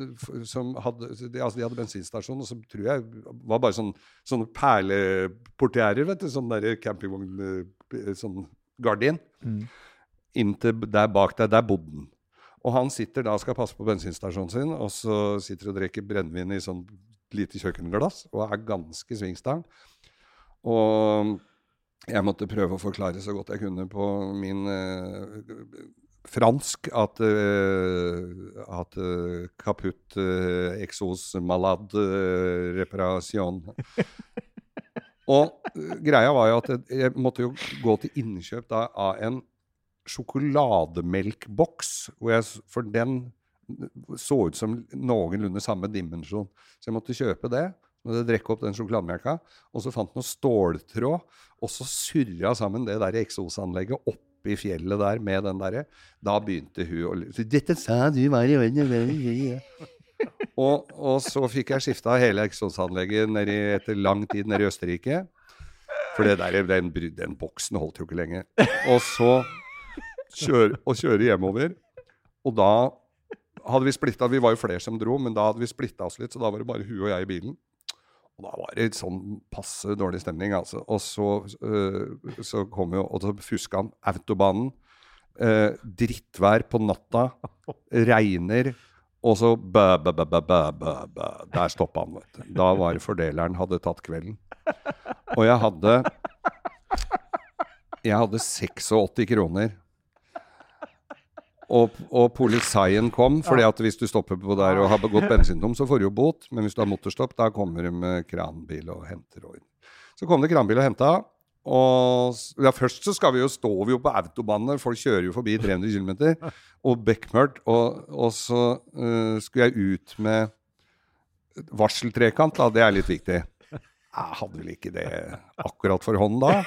som hadde Altså, de hadde bensinstasjon, og som tror jeg var bare sånn, sånne perleportierer. vet du. Sånn derre campingvogn eh, Sånn gardin. Mm. Inntil der bak der, der bodde han. Og han sitter da og skal passe på bensinstasjonen sin, og så sitter og drikker brennevin i sånn lite kjøkkenglass og er ganske svingstang. Og jeg måtte prøve å forklare så godt jeg kunne på min eh, fransk at, eh, at uh, kaputt uh, exos malade uh, reparasjon. [LAUGHS] Og eh, greia var jo at jeg, måtte jo gå til innkjøp da av en sjokolademelkboks, jeg, for den så ut som noenlunde samme dimensjon. Så jeg måtte kjøpe det. Måtte drikke opp den sjokolademelka. Og så fant noen noe ståltråd, og så surra sammen det der eksosanlegget oppi fjellet der med den derre. Da begynte hun å lu- Dette sa du var i orden. [LAUGHS] Og, og så fikk jeg skifta hele eksosanlegget ned etter lang tid nede i Østerrike. For det der, den, den boksen holdt jo ikke lenge. Og så kjøre, og kjøre hjemover. Og da hadde vi splitta Vi var jo flere som dro, men da hadde vi splitta oss litt, så da var det bare hun og jeg i bilen. Og da var det sånn passe dårlig stemning, altså. Og så, øh, så kom jo Og så fuska han autobanen. Eh, drittvær på natta. Regner. Og så bæ, bæ, bæ, bæ, bæ, bæ. Der stoppa han, vet du. Da var fordeleren hadde tatt kvelden. Og jeg hadde Jeg hadde 86 kroner. Og, og politiet kom, fordi at hvis du stopper på der og har begått bensintom, så får du jo bot. Men hvis du har motorstopp, da kommer de med kranbil og henter. Og så kom det kranbil og henta. Og ja, først så skal vi jo, står vi jo på autobanene, folk kjører jo forbi 300 km, og bekmørkt. Og, og så uh, skulle jeg ut med varseltrekant, da. Det er litt viktig. Jeg hadde vel ikke det akkurat for hånden da.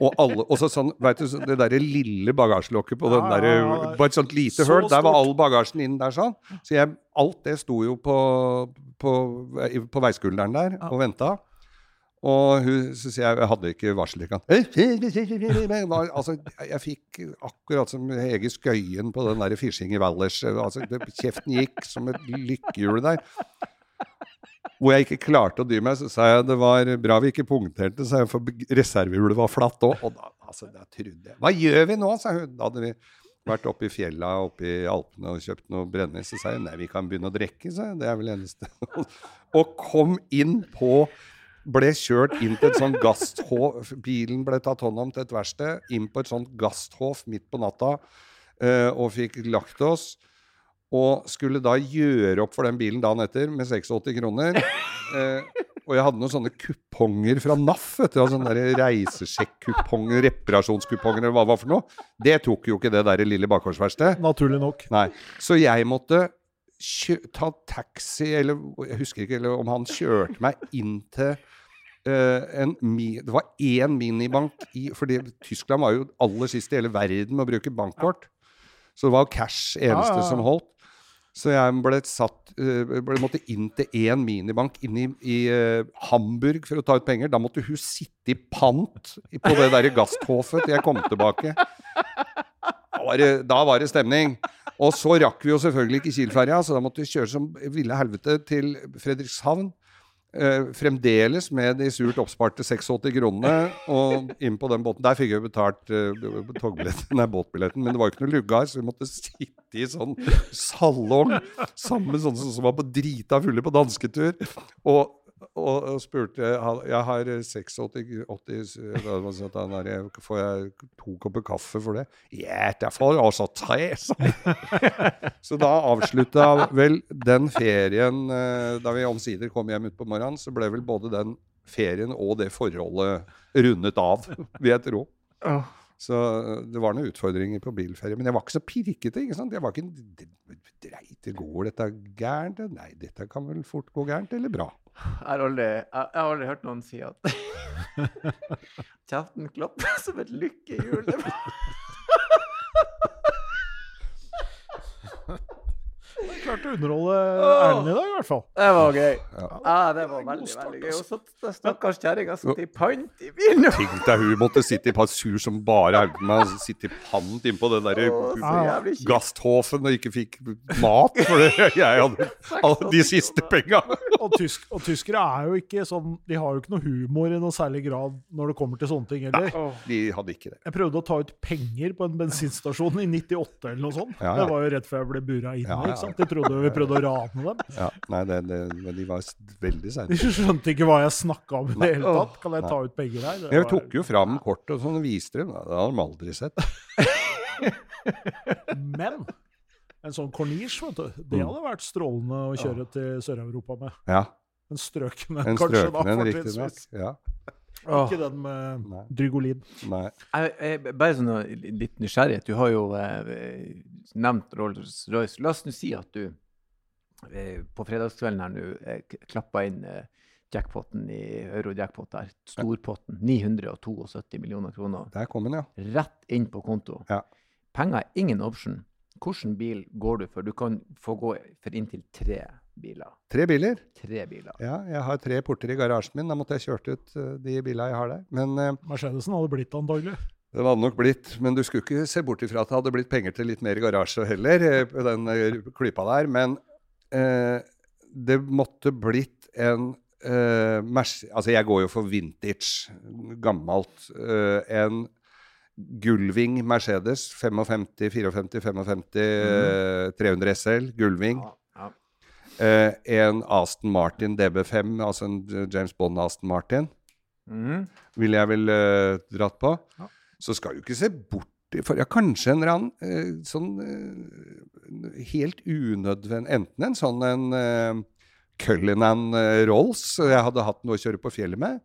Og alle, og så sånn, vet du, det derre lille bagasjelokket på den der. Bare et sånt lite Så høl. Der var all bagasjen inn der sånn. Så jeg, alt det sto jo på, på, på veiskulderen der og venta. Og hun, så sier jeg jeg hadde ikke varseltrekant. ikke. Altså, jeg fikk akkurat som Hege Skøyen på den der Fishing i Valleys. Altså, kjeften gikk som et lykkehjul der. Hvor jeg ikke klarte å dy meg, så sa jeg det var bra vi ikke punkterte, sa jeg, for reservehjulet var flatt òg. Og da, altså, da trodde jeg Hva gjør vi nå, sa hun. Da hadde vi vært oppe i fjella oppe i Alpene og kjøpt noe brennevin. Så sa jeg nei, vi kan begynne å drikke, sa jeg. Det er vel eneste. [LAUGHS] og kom inn på ble kjørt inn til et sånt gasthof. Bilen ble tatt hånd om til et verksted. Inn på et sånt gasthof midt på natta eh, og fikk lagt oss. Og skulle da gjøre opp for den bilen dagen etter med 86 kroner. [LAUGHS] Eh, og jeg hadde noen sånne kuponger fra NAF. vet du, sånne der Reisesjekk-kuponger, reparasjonskuponger eller hva det var for noe. Det tok jo ikke det der lille bakgårdsverkstedet. Naturlig nok. Nei. Så jeg måtte kjø, ta taxi, eller jeg husker ikke eller om han kjørte meg inn til eh, en mi, Det var én minibank i fordi Tyskland var jo aller sist i hele verden med å bruke bankkort. Så det var cash eneste Ja, ja, ja. som holdt. Så jeg ble satt eh, ble, måtte inn til én minibank inne i, i eh, Hamburg for å ta ut penger. Da måtte hun sitte i pant på det derre gasthofet til jeg kom tilbake. Da var, det, da var det stemning. Og så rakk vi jo selvfølgelig ikke Kiel-ferja, så da måtte vi kjøre som ville helvete til Fredrikshavn. Eh, fremdeles med de surt oppsparte 86 kronene. Og inn på den båten. Der fikk jeg betalt uh, [LAUGHS] nei, båtbilletten, men det var jo ikke noe lugar, så vi måtte sitte i sånn salong sammen med sånne som var på drita fulle på dansketur. Og, og, og spurte Jeg har 86 80, da var det sånn Får jeg to kopper kaffe for det? Ja, det får jeg også tre, sa jeg. [LAUGHS] Så da avslutta vel den ferien eh, Da vi omsider kom hjem utpå morgenen, så ble vel både den ferien og det forholdet rundet av, vil jeg tro. Så eh, det var noen utfordringer på bilferie. Men jeg var ikke så pirkete. ikke sant? Jeg var ikke Dreit det, går dette gærent? Nei, dette kan vel fort gå gærent, eller bra. Jeg har aldri, jeg, jeg har aldri hørt noen si at [LAUGHS] kjeften klapper som et lykkehjul. [LAUGHS] Det var- Klarte å underholde Erlend i dag, i hvert fall. Det var gøy. Ja. Ja, det var veldig, start, veldig gøy. altså. Og så den stakkars kjerringa satt i pant i bilen. [LAUGHS] Tenk deg hun måtte sitte i par sur som bare helvete sitte i pant innpå den der kjipt. Gasthofen og ikke fikk mat for det [LAUGHS] jeg hadde alle de siste penga. [LAUGHS] Og, tysk, og tyskere er jo ikke sånn De har jo ikke noe humor i noe særlig grad når det kommer til sånne ting heller. De hadde ikke det. Jeg prøvde å ta ut penger på en bensinstasjon i 98 eller noe sånt. Ja, ja. Det var jo rett før jeg ble bura inn. Ja, ja. De trodde vi prøvde å rane dem. Ja, nei, det, det, men de var veldig seine. De skjønte ikke hva jeg snakka om i det hele tatt. Kan jeg ta ut penger her? Det Jeg var- tok jo fram kortet og sånn viste dem. Det hadde de aldri sett. [LAUGHS] Men en sånn Corniche, vet du, det hadde vært strålende å kjøre til Sør-Europa med. Ja, En strøken en, kanskje, kanskje, da, fortrinnsvis. Ja, Ikke den med Nei. Drygolid. nei. Jeg, jeg, bare sånn litt nysgjerrighet. Du har jo eh, nevnt Rolls-Royce. La oss nå si at du eh, på fredagskvelden her nå eh, klappa inn eh, jackpoten i euro-jackpot der. Storpotten. 972 millioner kroner. Der kom den, ja. Rett inn på konto. Ja. Penger er ingen option. Hvilken bil går du for? Du kan få gå for inntil tre biler. Tre biler. Tre biler. Ja, jeg har tre porter i garasjen min. Da måtte jeg kjørt ut eh, de bilene jeg har der. Men eh, Mercedesen hadde blitt antagelig. det hadde nok blitt Men du skulle ikke se bort ifra at det hadde blitt penger til litt mer garasje heller, eh, den klypa der. Men eh, det måtte blitt en eh, Merce- Altså, jeg går jo for vintage, gammelt. eh, en Gullving Mercedes 55, 54, 55, eh, 300 SL. Gullving. Ja, ja. Eh, en Aston Martin DB5, altså en James Bond Aston Martin, mm. ville jeg vel eh, dratt på. Ja. Så skal du ikke se bort for ja, kanskje en eller annen eh, sånn eh, helt unødvendig Enten en sånn en eh, Cullinan eh, Rolls jeg hadde hatt noe å kjøre på fjellet med.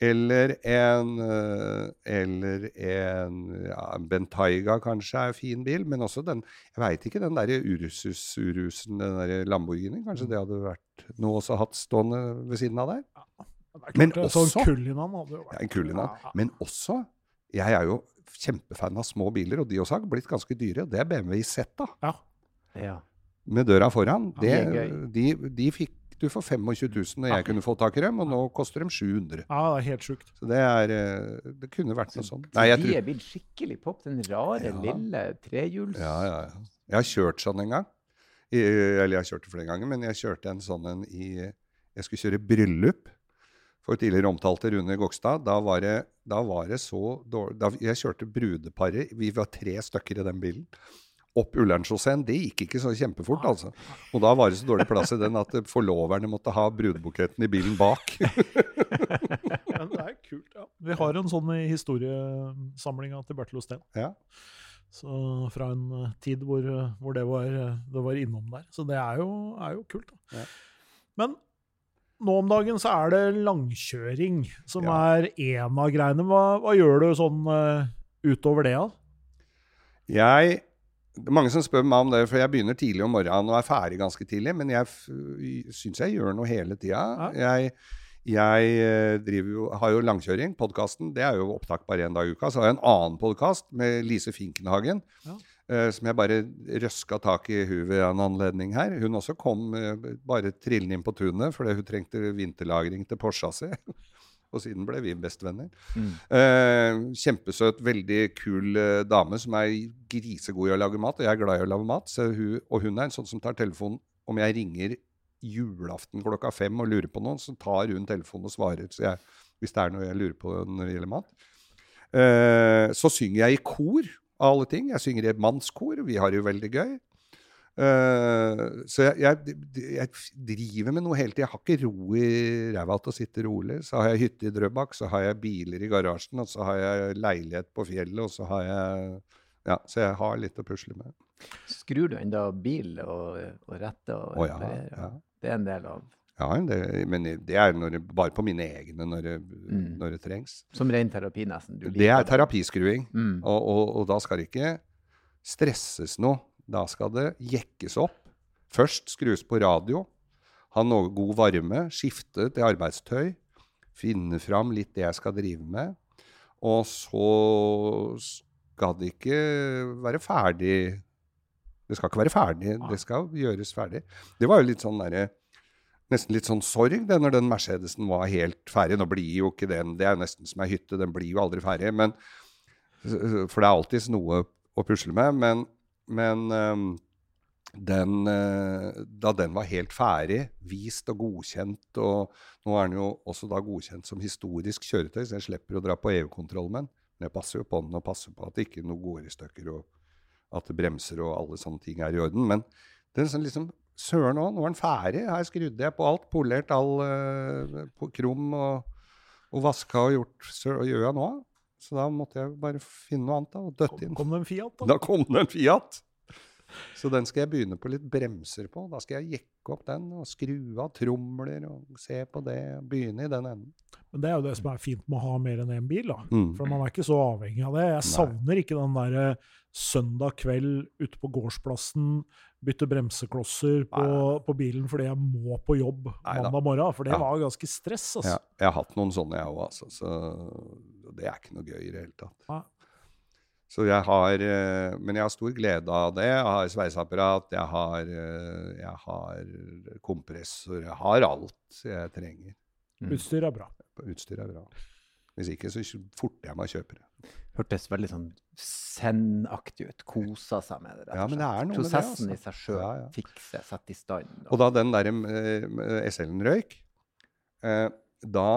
Eller en eh, Eller en ja, Bentayga kanskje er en fin bil, men også den Jeg veit ikke, den derre Ursus Urusen, den derre Lamborghini, kanskje det hadde vært noe også hatt stående ved siden av der? Det er Men klart, det, også- Kullinan hadde jo vært Ja, en. Ja. Men også Jeg er jo kjempefan av små biler, og de også har blitt ganske dyre. Det er BMW Isetta Ja. ja. med døra foran. Ja, Det, det er gøy. de, de fikk du for 25 000 når jeg kunne få tak i dem, og nå koster de 700 ja, det er helt sjukt. Så det er eh, Det kunne vært noe sånt. Nei, jeg de er blitt skikkelig pop. Den rare, Ja. lille trehjuls... ja, ja, ja. Jeg har kjørt sånn en gang. I, eller jeg har kjørt det flere ganger, men jeg kjørte en sånn en i Jeg skulle kjøre bryllup for tidligere omtalte Rune Gokstad. Da var det, da var det så dårlig da, Jeg kjørte brudeparet, vi var tre stykker i den bilen. Opp Ullernchausseen. Det gikk ikke så kjempefort, altså. Og da var det så dårlig plass i den at forloverne måtte ha brudebuketten i bilen bak. [LAUGHS] Men det er kult, ja. Vi har en sånn i historiesamlinga til Bertil Osten. Ja. Så fra en eh, tid hvor, eh, hvor det, var, eh, det var innom der. Så det er jo, er jo kult. Da. Ja. Men nå om dagen så er det langkjøring som Ja. er en av greiene. Hva, hva gjør du sånn uh, utover det, Ja? Jeg mange som spør meg om det, for jeg begynner tidlig om morgenen og er ferdig ganske tidlig. Men jeg syns jeg gjør noe hele tida. Jeg, jeg eh, driver jo, har jo langkjøring, podkasten. Det er jo opptak bare én dag i uka. Så har jeg en annen podkast med Lise Finkenhagen. Ja. Uh, som jeg bare røska tak i hun ved en anledning her. Hun også kom uh, bare trillende inn på tunet fordi hun trengte vinterlagring til Porscha si. [LAUGHS] Og siden ble vi bestevenner. Mm. Eh, kjempesøt, veldig kul eh, dame som er grisegod i å lage mat. Og jeg er glad i å lage mat. Hun, og hun er en sånn som tar telefonen om jeg ringer julaften klokka fem og lurer på noen, så tar hun telefonen og svarer så jeg, hvis det er noe jeg lurer på når det gjelder mat. Eh, så synger jeg i kor av alle ting. Jeg synger i et mannskor. Vi har det jo veldig gøy. Uh, så jeg, jeg, jeg, driver med noe hele tida. Jeg har ikke ro i ræva til å sitte rolig. Så har jeg hytte i Drøbak, så har jeg biler i garasjen, og så har jeg leilighet på fjellet, og så har jeg Ja, så jeg har litt å pusle med. Skrur du enda bil og, og retter og oh, ja, ja. Det er en del av ja, det, men det er det, bare på mine egne når det, mm. når det trengs. Som ren terapi, nesten? det er terapiskruing. Mm. Og, og, og, da skal det ikke stresses noe. Da skal det jekkes opp. Først skrus på radio, ha noe god varme, skifte til arbeidstøy, finne fram litt det jeg skal drive med. Og så skal det ikke være ferdig Det skal ikke være ferdig, det skal gjøres ferdig. Det var jo litt sånn der, Nesten litt sånn sorg det når den Mercedesen var helt ferdig. Nå blir jo ikke den Det er jo nesten som ei hytte, den blir jo aldri ferdig. Men, for det er alltids noe å pusle med. Men men um, den, uh, da den var helt ferdig, vist og godkjent og Nå er den jo også da godkjent som historisk kjøretøy, så jeg slipper å dra på EU-kontroll med den. Men jeg passer jo på den og passer på at det ikke noe går i stykker, og at det bremser og alle sånne ting er i orden. Men den sånn liksom Søren òg, nå er den ferdig. Her skrudde jeg på alt. Polert all uh, på krum og, og vaska og gjort. Så gjør jeg nå. Så da måtte jeg bare finne noe annet da, og døtte inn. Kom det en Fiat, da? Da kom det en Fiat! Så den skal jeg begynne på litt bremser på. Da skal jeg jekke opp den og skru av tromler og se på det. Begynne i den enden. Men det er jo det som er fint med å ha mer enn én bil. da. Mm. For man er ikke så avhengig av det. Jeg savner ikke den derre søndag kveld ute på gårdsplassen, bytte bremseklosser på, på, bilen fordi jeg må på jobb mandag morgen. For det ja. var ganske stress. altså. Ja, jeg har hatt noen sånne, jeg òg. Altså, så det er ikke noe gøy i det hele tatt. Ja. Så jeg har eh, Men jeg har stor glede av det. Jeg har sveiseapparat, jeg har, eh, jeg har kompressor, jeg har alt jeg trenger. Mm. Utstyr er bra. Utstyr er bra. Hvis ikke, så forter jeg meg å kjøpe det. Hørtes veldig sånn Zen-aktig ut. Kosa seg med det. Ja, men det er noe Prosessen med det, altså. i seg sjøl. Ja, ja. Fikse, sette i stand. Og, og da den der uh, SL-en røyk, uh, da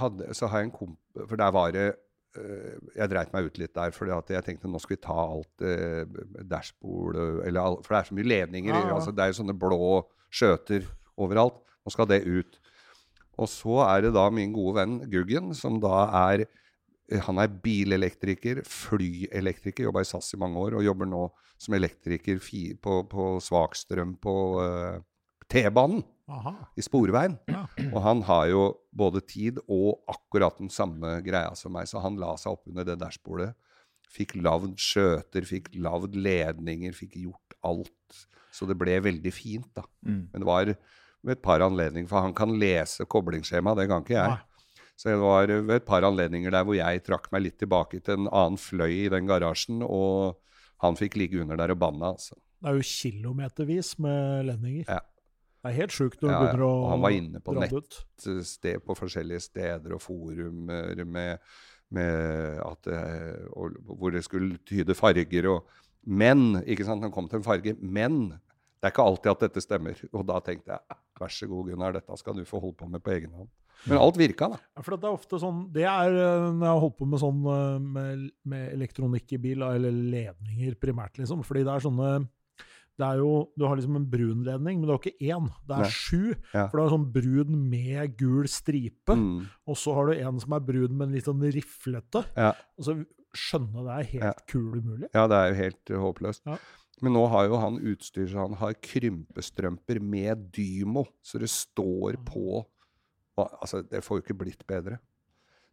hadde, så har jeg en komp... For der var det Eh, jeg dreit meg ut litt der, for jeg tenkte nå skal vi ta alt eh, dashbord eller, For det er så mye ledninger. Ja, ja. Altså, det er jo sånne blå skjøter overalt. Nå skal det ut. Og så er det da min gode venn Guggen, som da er Han er bilelektriker, flyelektriker, jobba i SAS i mange år og jobber nå som elektriker på, på svakstrøm på uh, T-banen. Aha. i Sporveien. Ja. Og han har jo både tid og akkurat den samme greia som meg, så han la seg opp under det dashbordet. Fikk lagd skjøter, fikk lagd ledninger, fikk gjort alt. Så det ble veldig fint, da. Mm. Men det var ved et par anledninger, for han kan lese koblingsskjema, det kan ikke jeg. Ja. Så det var ved et par anledninger der hvor jeg trakk meg litt tilbake til en annen fløy i den garasjen, og han fikk ligge under der og banne. Altså. Det er jo kilometervis med ledninger. Ja. Det er helt sjukt når du ja, begynner å Han var inne på nettsted på forskjellige steder og forumer med, med at, eh, og, hvor det skulle tyde farger og Men ikke sant, han kom til en farge. Men det er ikke alltid at dette stemmer. Og da tenkte jeg vær så god, Gunnar, dette skal du få holde på med på egen hånd. Men alt virka, da. Ja, for det er ofte sånn Det er eh, når jeg har holdt på med sånn eh, med, med elektronikk i bil, eller ledninger primært, liksom. Fordi det er sånne det er jo, Du har liksom en brun ledning, men det er ikke én. Det er Nei. sju. Ja. For du har sånn brun med gul stripe, mm. og så har du en som er brun med en litt sånn riflete. Ja. Og så skjønne det er helt ja. kul umulig. Ja, det er jo helt uh, håpløst. Ja. Men nå har jo han utstyr så han har krympestrømper med dymo, så det står på Altså, det får jo ikke blitt bedre.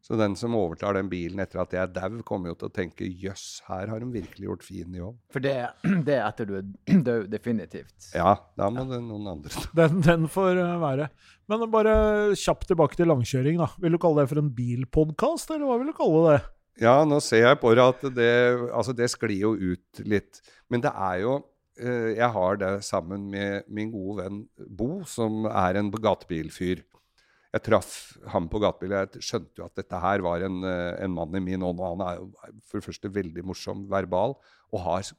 Så den som overtar den bilen etter at jeg er dau, kommer jo til å tenke jøss, her har de virkelig gjort fin jobb. For det, [CLEARS THROAT] det er etter du er [CLEARS THROAT] død, definitivt. Ja, da må det noen andre ta. Den, den får eh, være. Men bare kjapt tilbake til langkjøring. da. Vil du kalle det for en bilpodkast, eller hva vil du kalle det? Ja, nå ser jeg på det at det, altså det sklir jo ut litt. Men det er jo eh, Jeg har det sammen med min gode venn Bo, som er en gatebilfyr. Jeg traff ham på gatebildet. Jeg skjønte jo at dette her var en, eh, en mann i min ånd. Og han er jo for det første veldig morsom verbal og har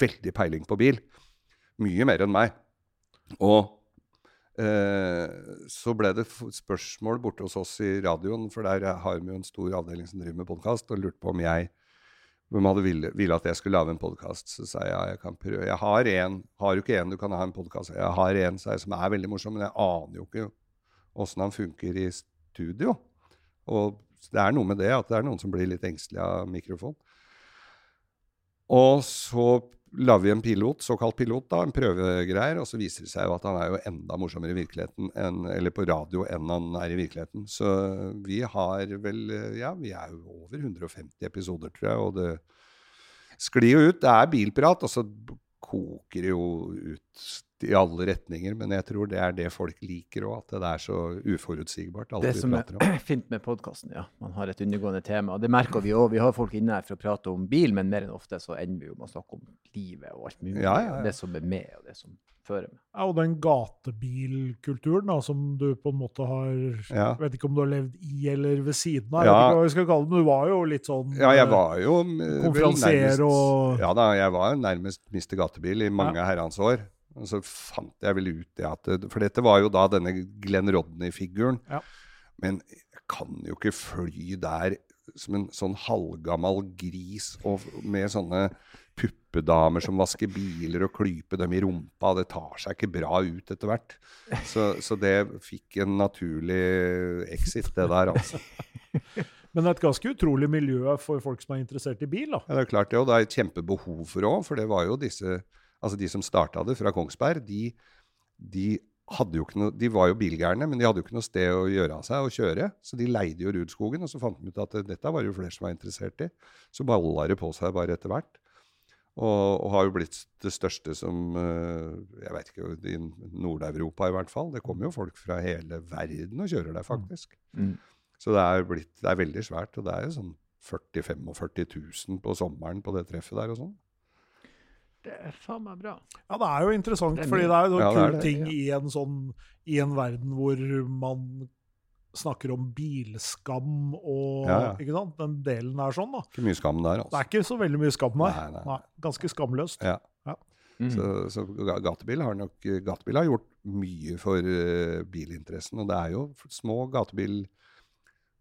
veldig peiling på bil. Mye mer enn meg. Og eh, så ble det spørsmål borte hos oss i radioen, for der har vi jo en stor avdeling som driver med podkast, og lurte på om jeg de hadde ville, ville at jeg skulle lage en podkast. Så sa jeg ja, jeg kan prøve. Jeg har en, har jo ikke en du kan ha en podkast Jeg har en sa jeg, som er veldig morsom, men jeg aner jo ikke åssen han funker i studio. Og det er noe med det at det er noen som blir litt engstelig av mikrofon. Og så la vi en pilot, såkalt pilot, da, en prøvegreier, og så viser det seg jo at han er jo enda morsommere i virkeligheten enn, eller på radio enn han er i virkeligheten. Så vi har vel Ja, vi er jo over 150 episoder, tror jeg, og det sklir jo ut. Det er bilprat, og så koker det jo ut i alle retninger. Men jeg tror det er det folk liker òg, at det er så uforutsigbart, alt Det vi som er [CLEARS THROAT] fint med podkasten, ja. Man har et undergående tema. og Det merker vi òg. Vi har folk inne her for å prate om bil, men mer enn ofte så ender vi jo med å snakke om livet og alt mulig. Ja, ja, ja. Det som er med, og det som fører med. Ja, og den gatebilkulturen da, som du på en måte har Ja. Jeg vet ikke om du har levd i eller ved siden av. Jeg vet ikke hva vi skal kalle det, men du var jo litt sånn Ja, jeg eh, var jo eh, konferansier og- Ja da, jeg var nærmest Mr. Gatebil i mange herrens år. Og så fant jeg vel ut det at For dette var jo da denne Glenn Rodney-figuren. Ja. Men jeg kan jo ikke fly der som en sånn halvgammal gris og med sånne puppedamer som vasker biler og klyper dem i rumpa. Det tar seg ikke bra ut etter hvert. Så, så det fikk en naturlig exit, det der, altså. [LAUGHS] Men et ganske utrolig miljø for folk som er interessert i bil. da. Ja, det er klart det, og det er et kjempebehov for det òg. For det var jo disse Altså de som starta det fra Kongsberg, de, de noe De var jo bilgærne, men de hadde jo ikke noe sted å gjøre av seg og kjøre. Så de leide jo Rudskogen, og så fant de ut at dette var jo flere som var interessert i. Så balla det på seg bare etter hvert. Og, og har jo blitt det største som eh, Jeg veit ikke, i Nord-Europa i hvert fall. Det kommer jo folk fra hele verden og kjører der, faktisk. Mm. Så det er, blitt, det er veldig svært. Og det er jo sånn 40 000-45 000 på sommeren på det treffet der og sånn. Det er faen meg bra. Ja, det er jo interessant, Det er fordi det er jo Ja, en det kul det, ting ja. i en sånn I en verden hvor man snakker om bilskam og Ja, ja. ikke sant? Den delen er sånn, da. Ikke mye skam der, Det altså. er ikke så veldig mye skam der. Nei, nei, nei. Ganske skamløst. Ja. Mm. Så, så gatebil har nok Gatebil har gjort mye for uh, bilinteressen. Og det er jo små gatebil...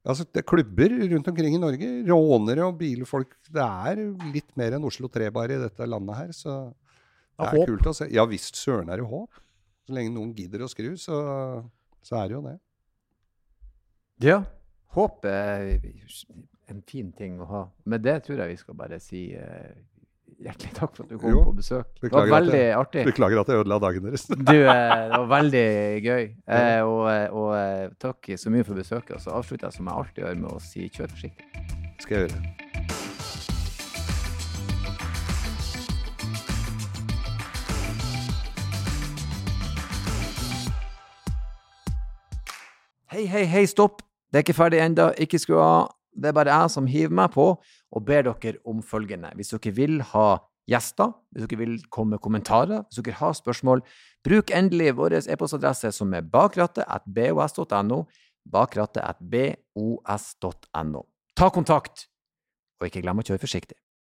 Altså, det er klubber rundt omkring i Norge. Rånere og bilfolk. Det er litt mer enn Oslo 3 bare i dette landet her, så det Det er håp. kult å se. Ja visst søren er det håp. Så lenge noen gidder å skru, så, så er det jo det. Ja. Håp er en fin ting å ha. Med det tror jeg vi skal bare si eh, hjertelig takk for at du kom Jo, på besøk. Det var veldig jeg- artig. Beklager at jeg ødela dagen deres. Du, eh, det var veldig gøy. [LAUGHS] Eh, og, eh, og takk så mye for besøket. Og så avslutter jeg som jeg alltid gjør, med å si kjør forsiktig. Skal jeg gjøre. Hei, hei, hei, stopp! Det er ikke ferdig ennå. Ikke skru av. Det er bare jeg som hiver meg på og ber dere om følgende. Hvis dere vil ha gjester, hvis dere vil komme med kommentarer, hvis dere har spørsmål, bruk endelig vår e-postadresse som er bakrattet.bos.no. Bakrattet.bos.no. Ta kontakt, og ikke glem å kjøre forsiktig.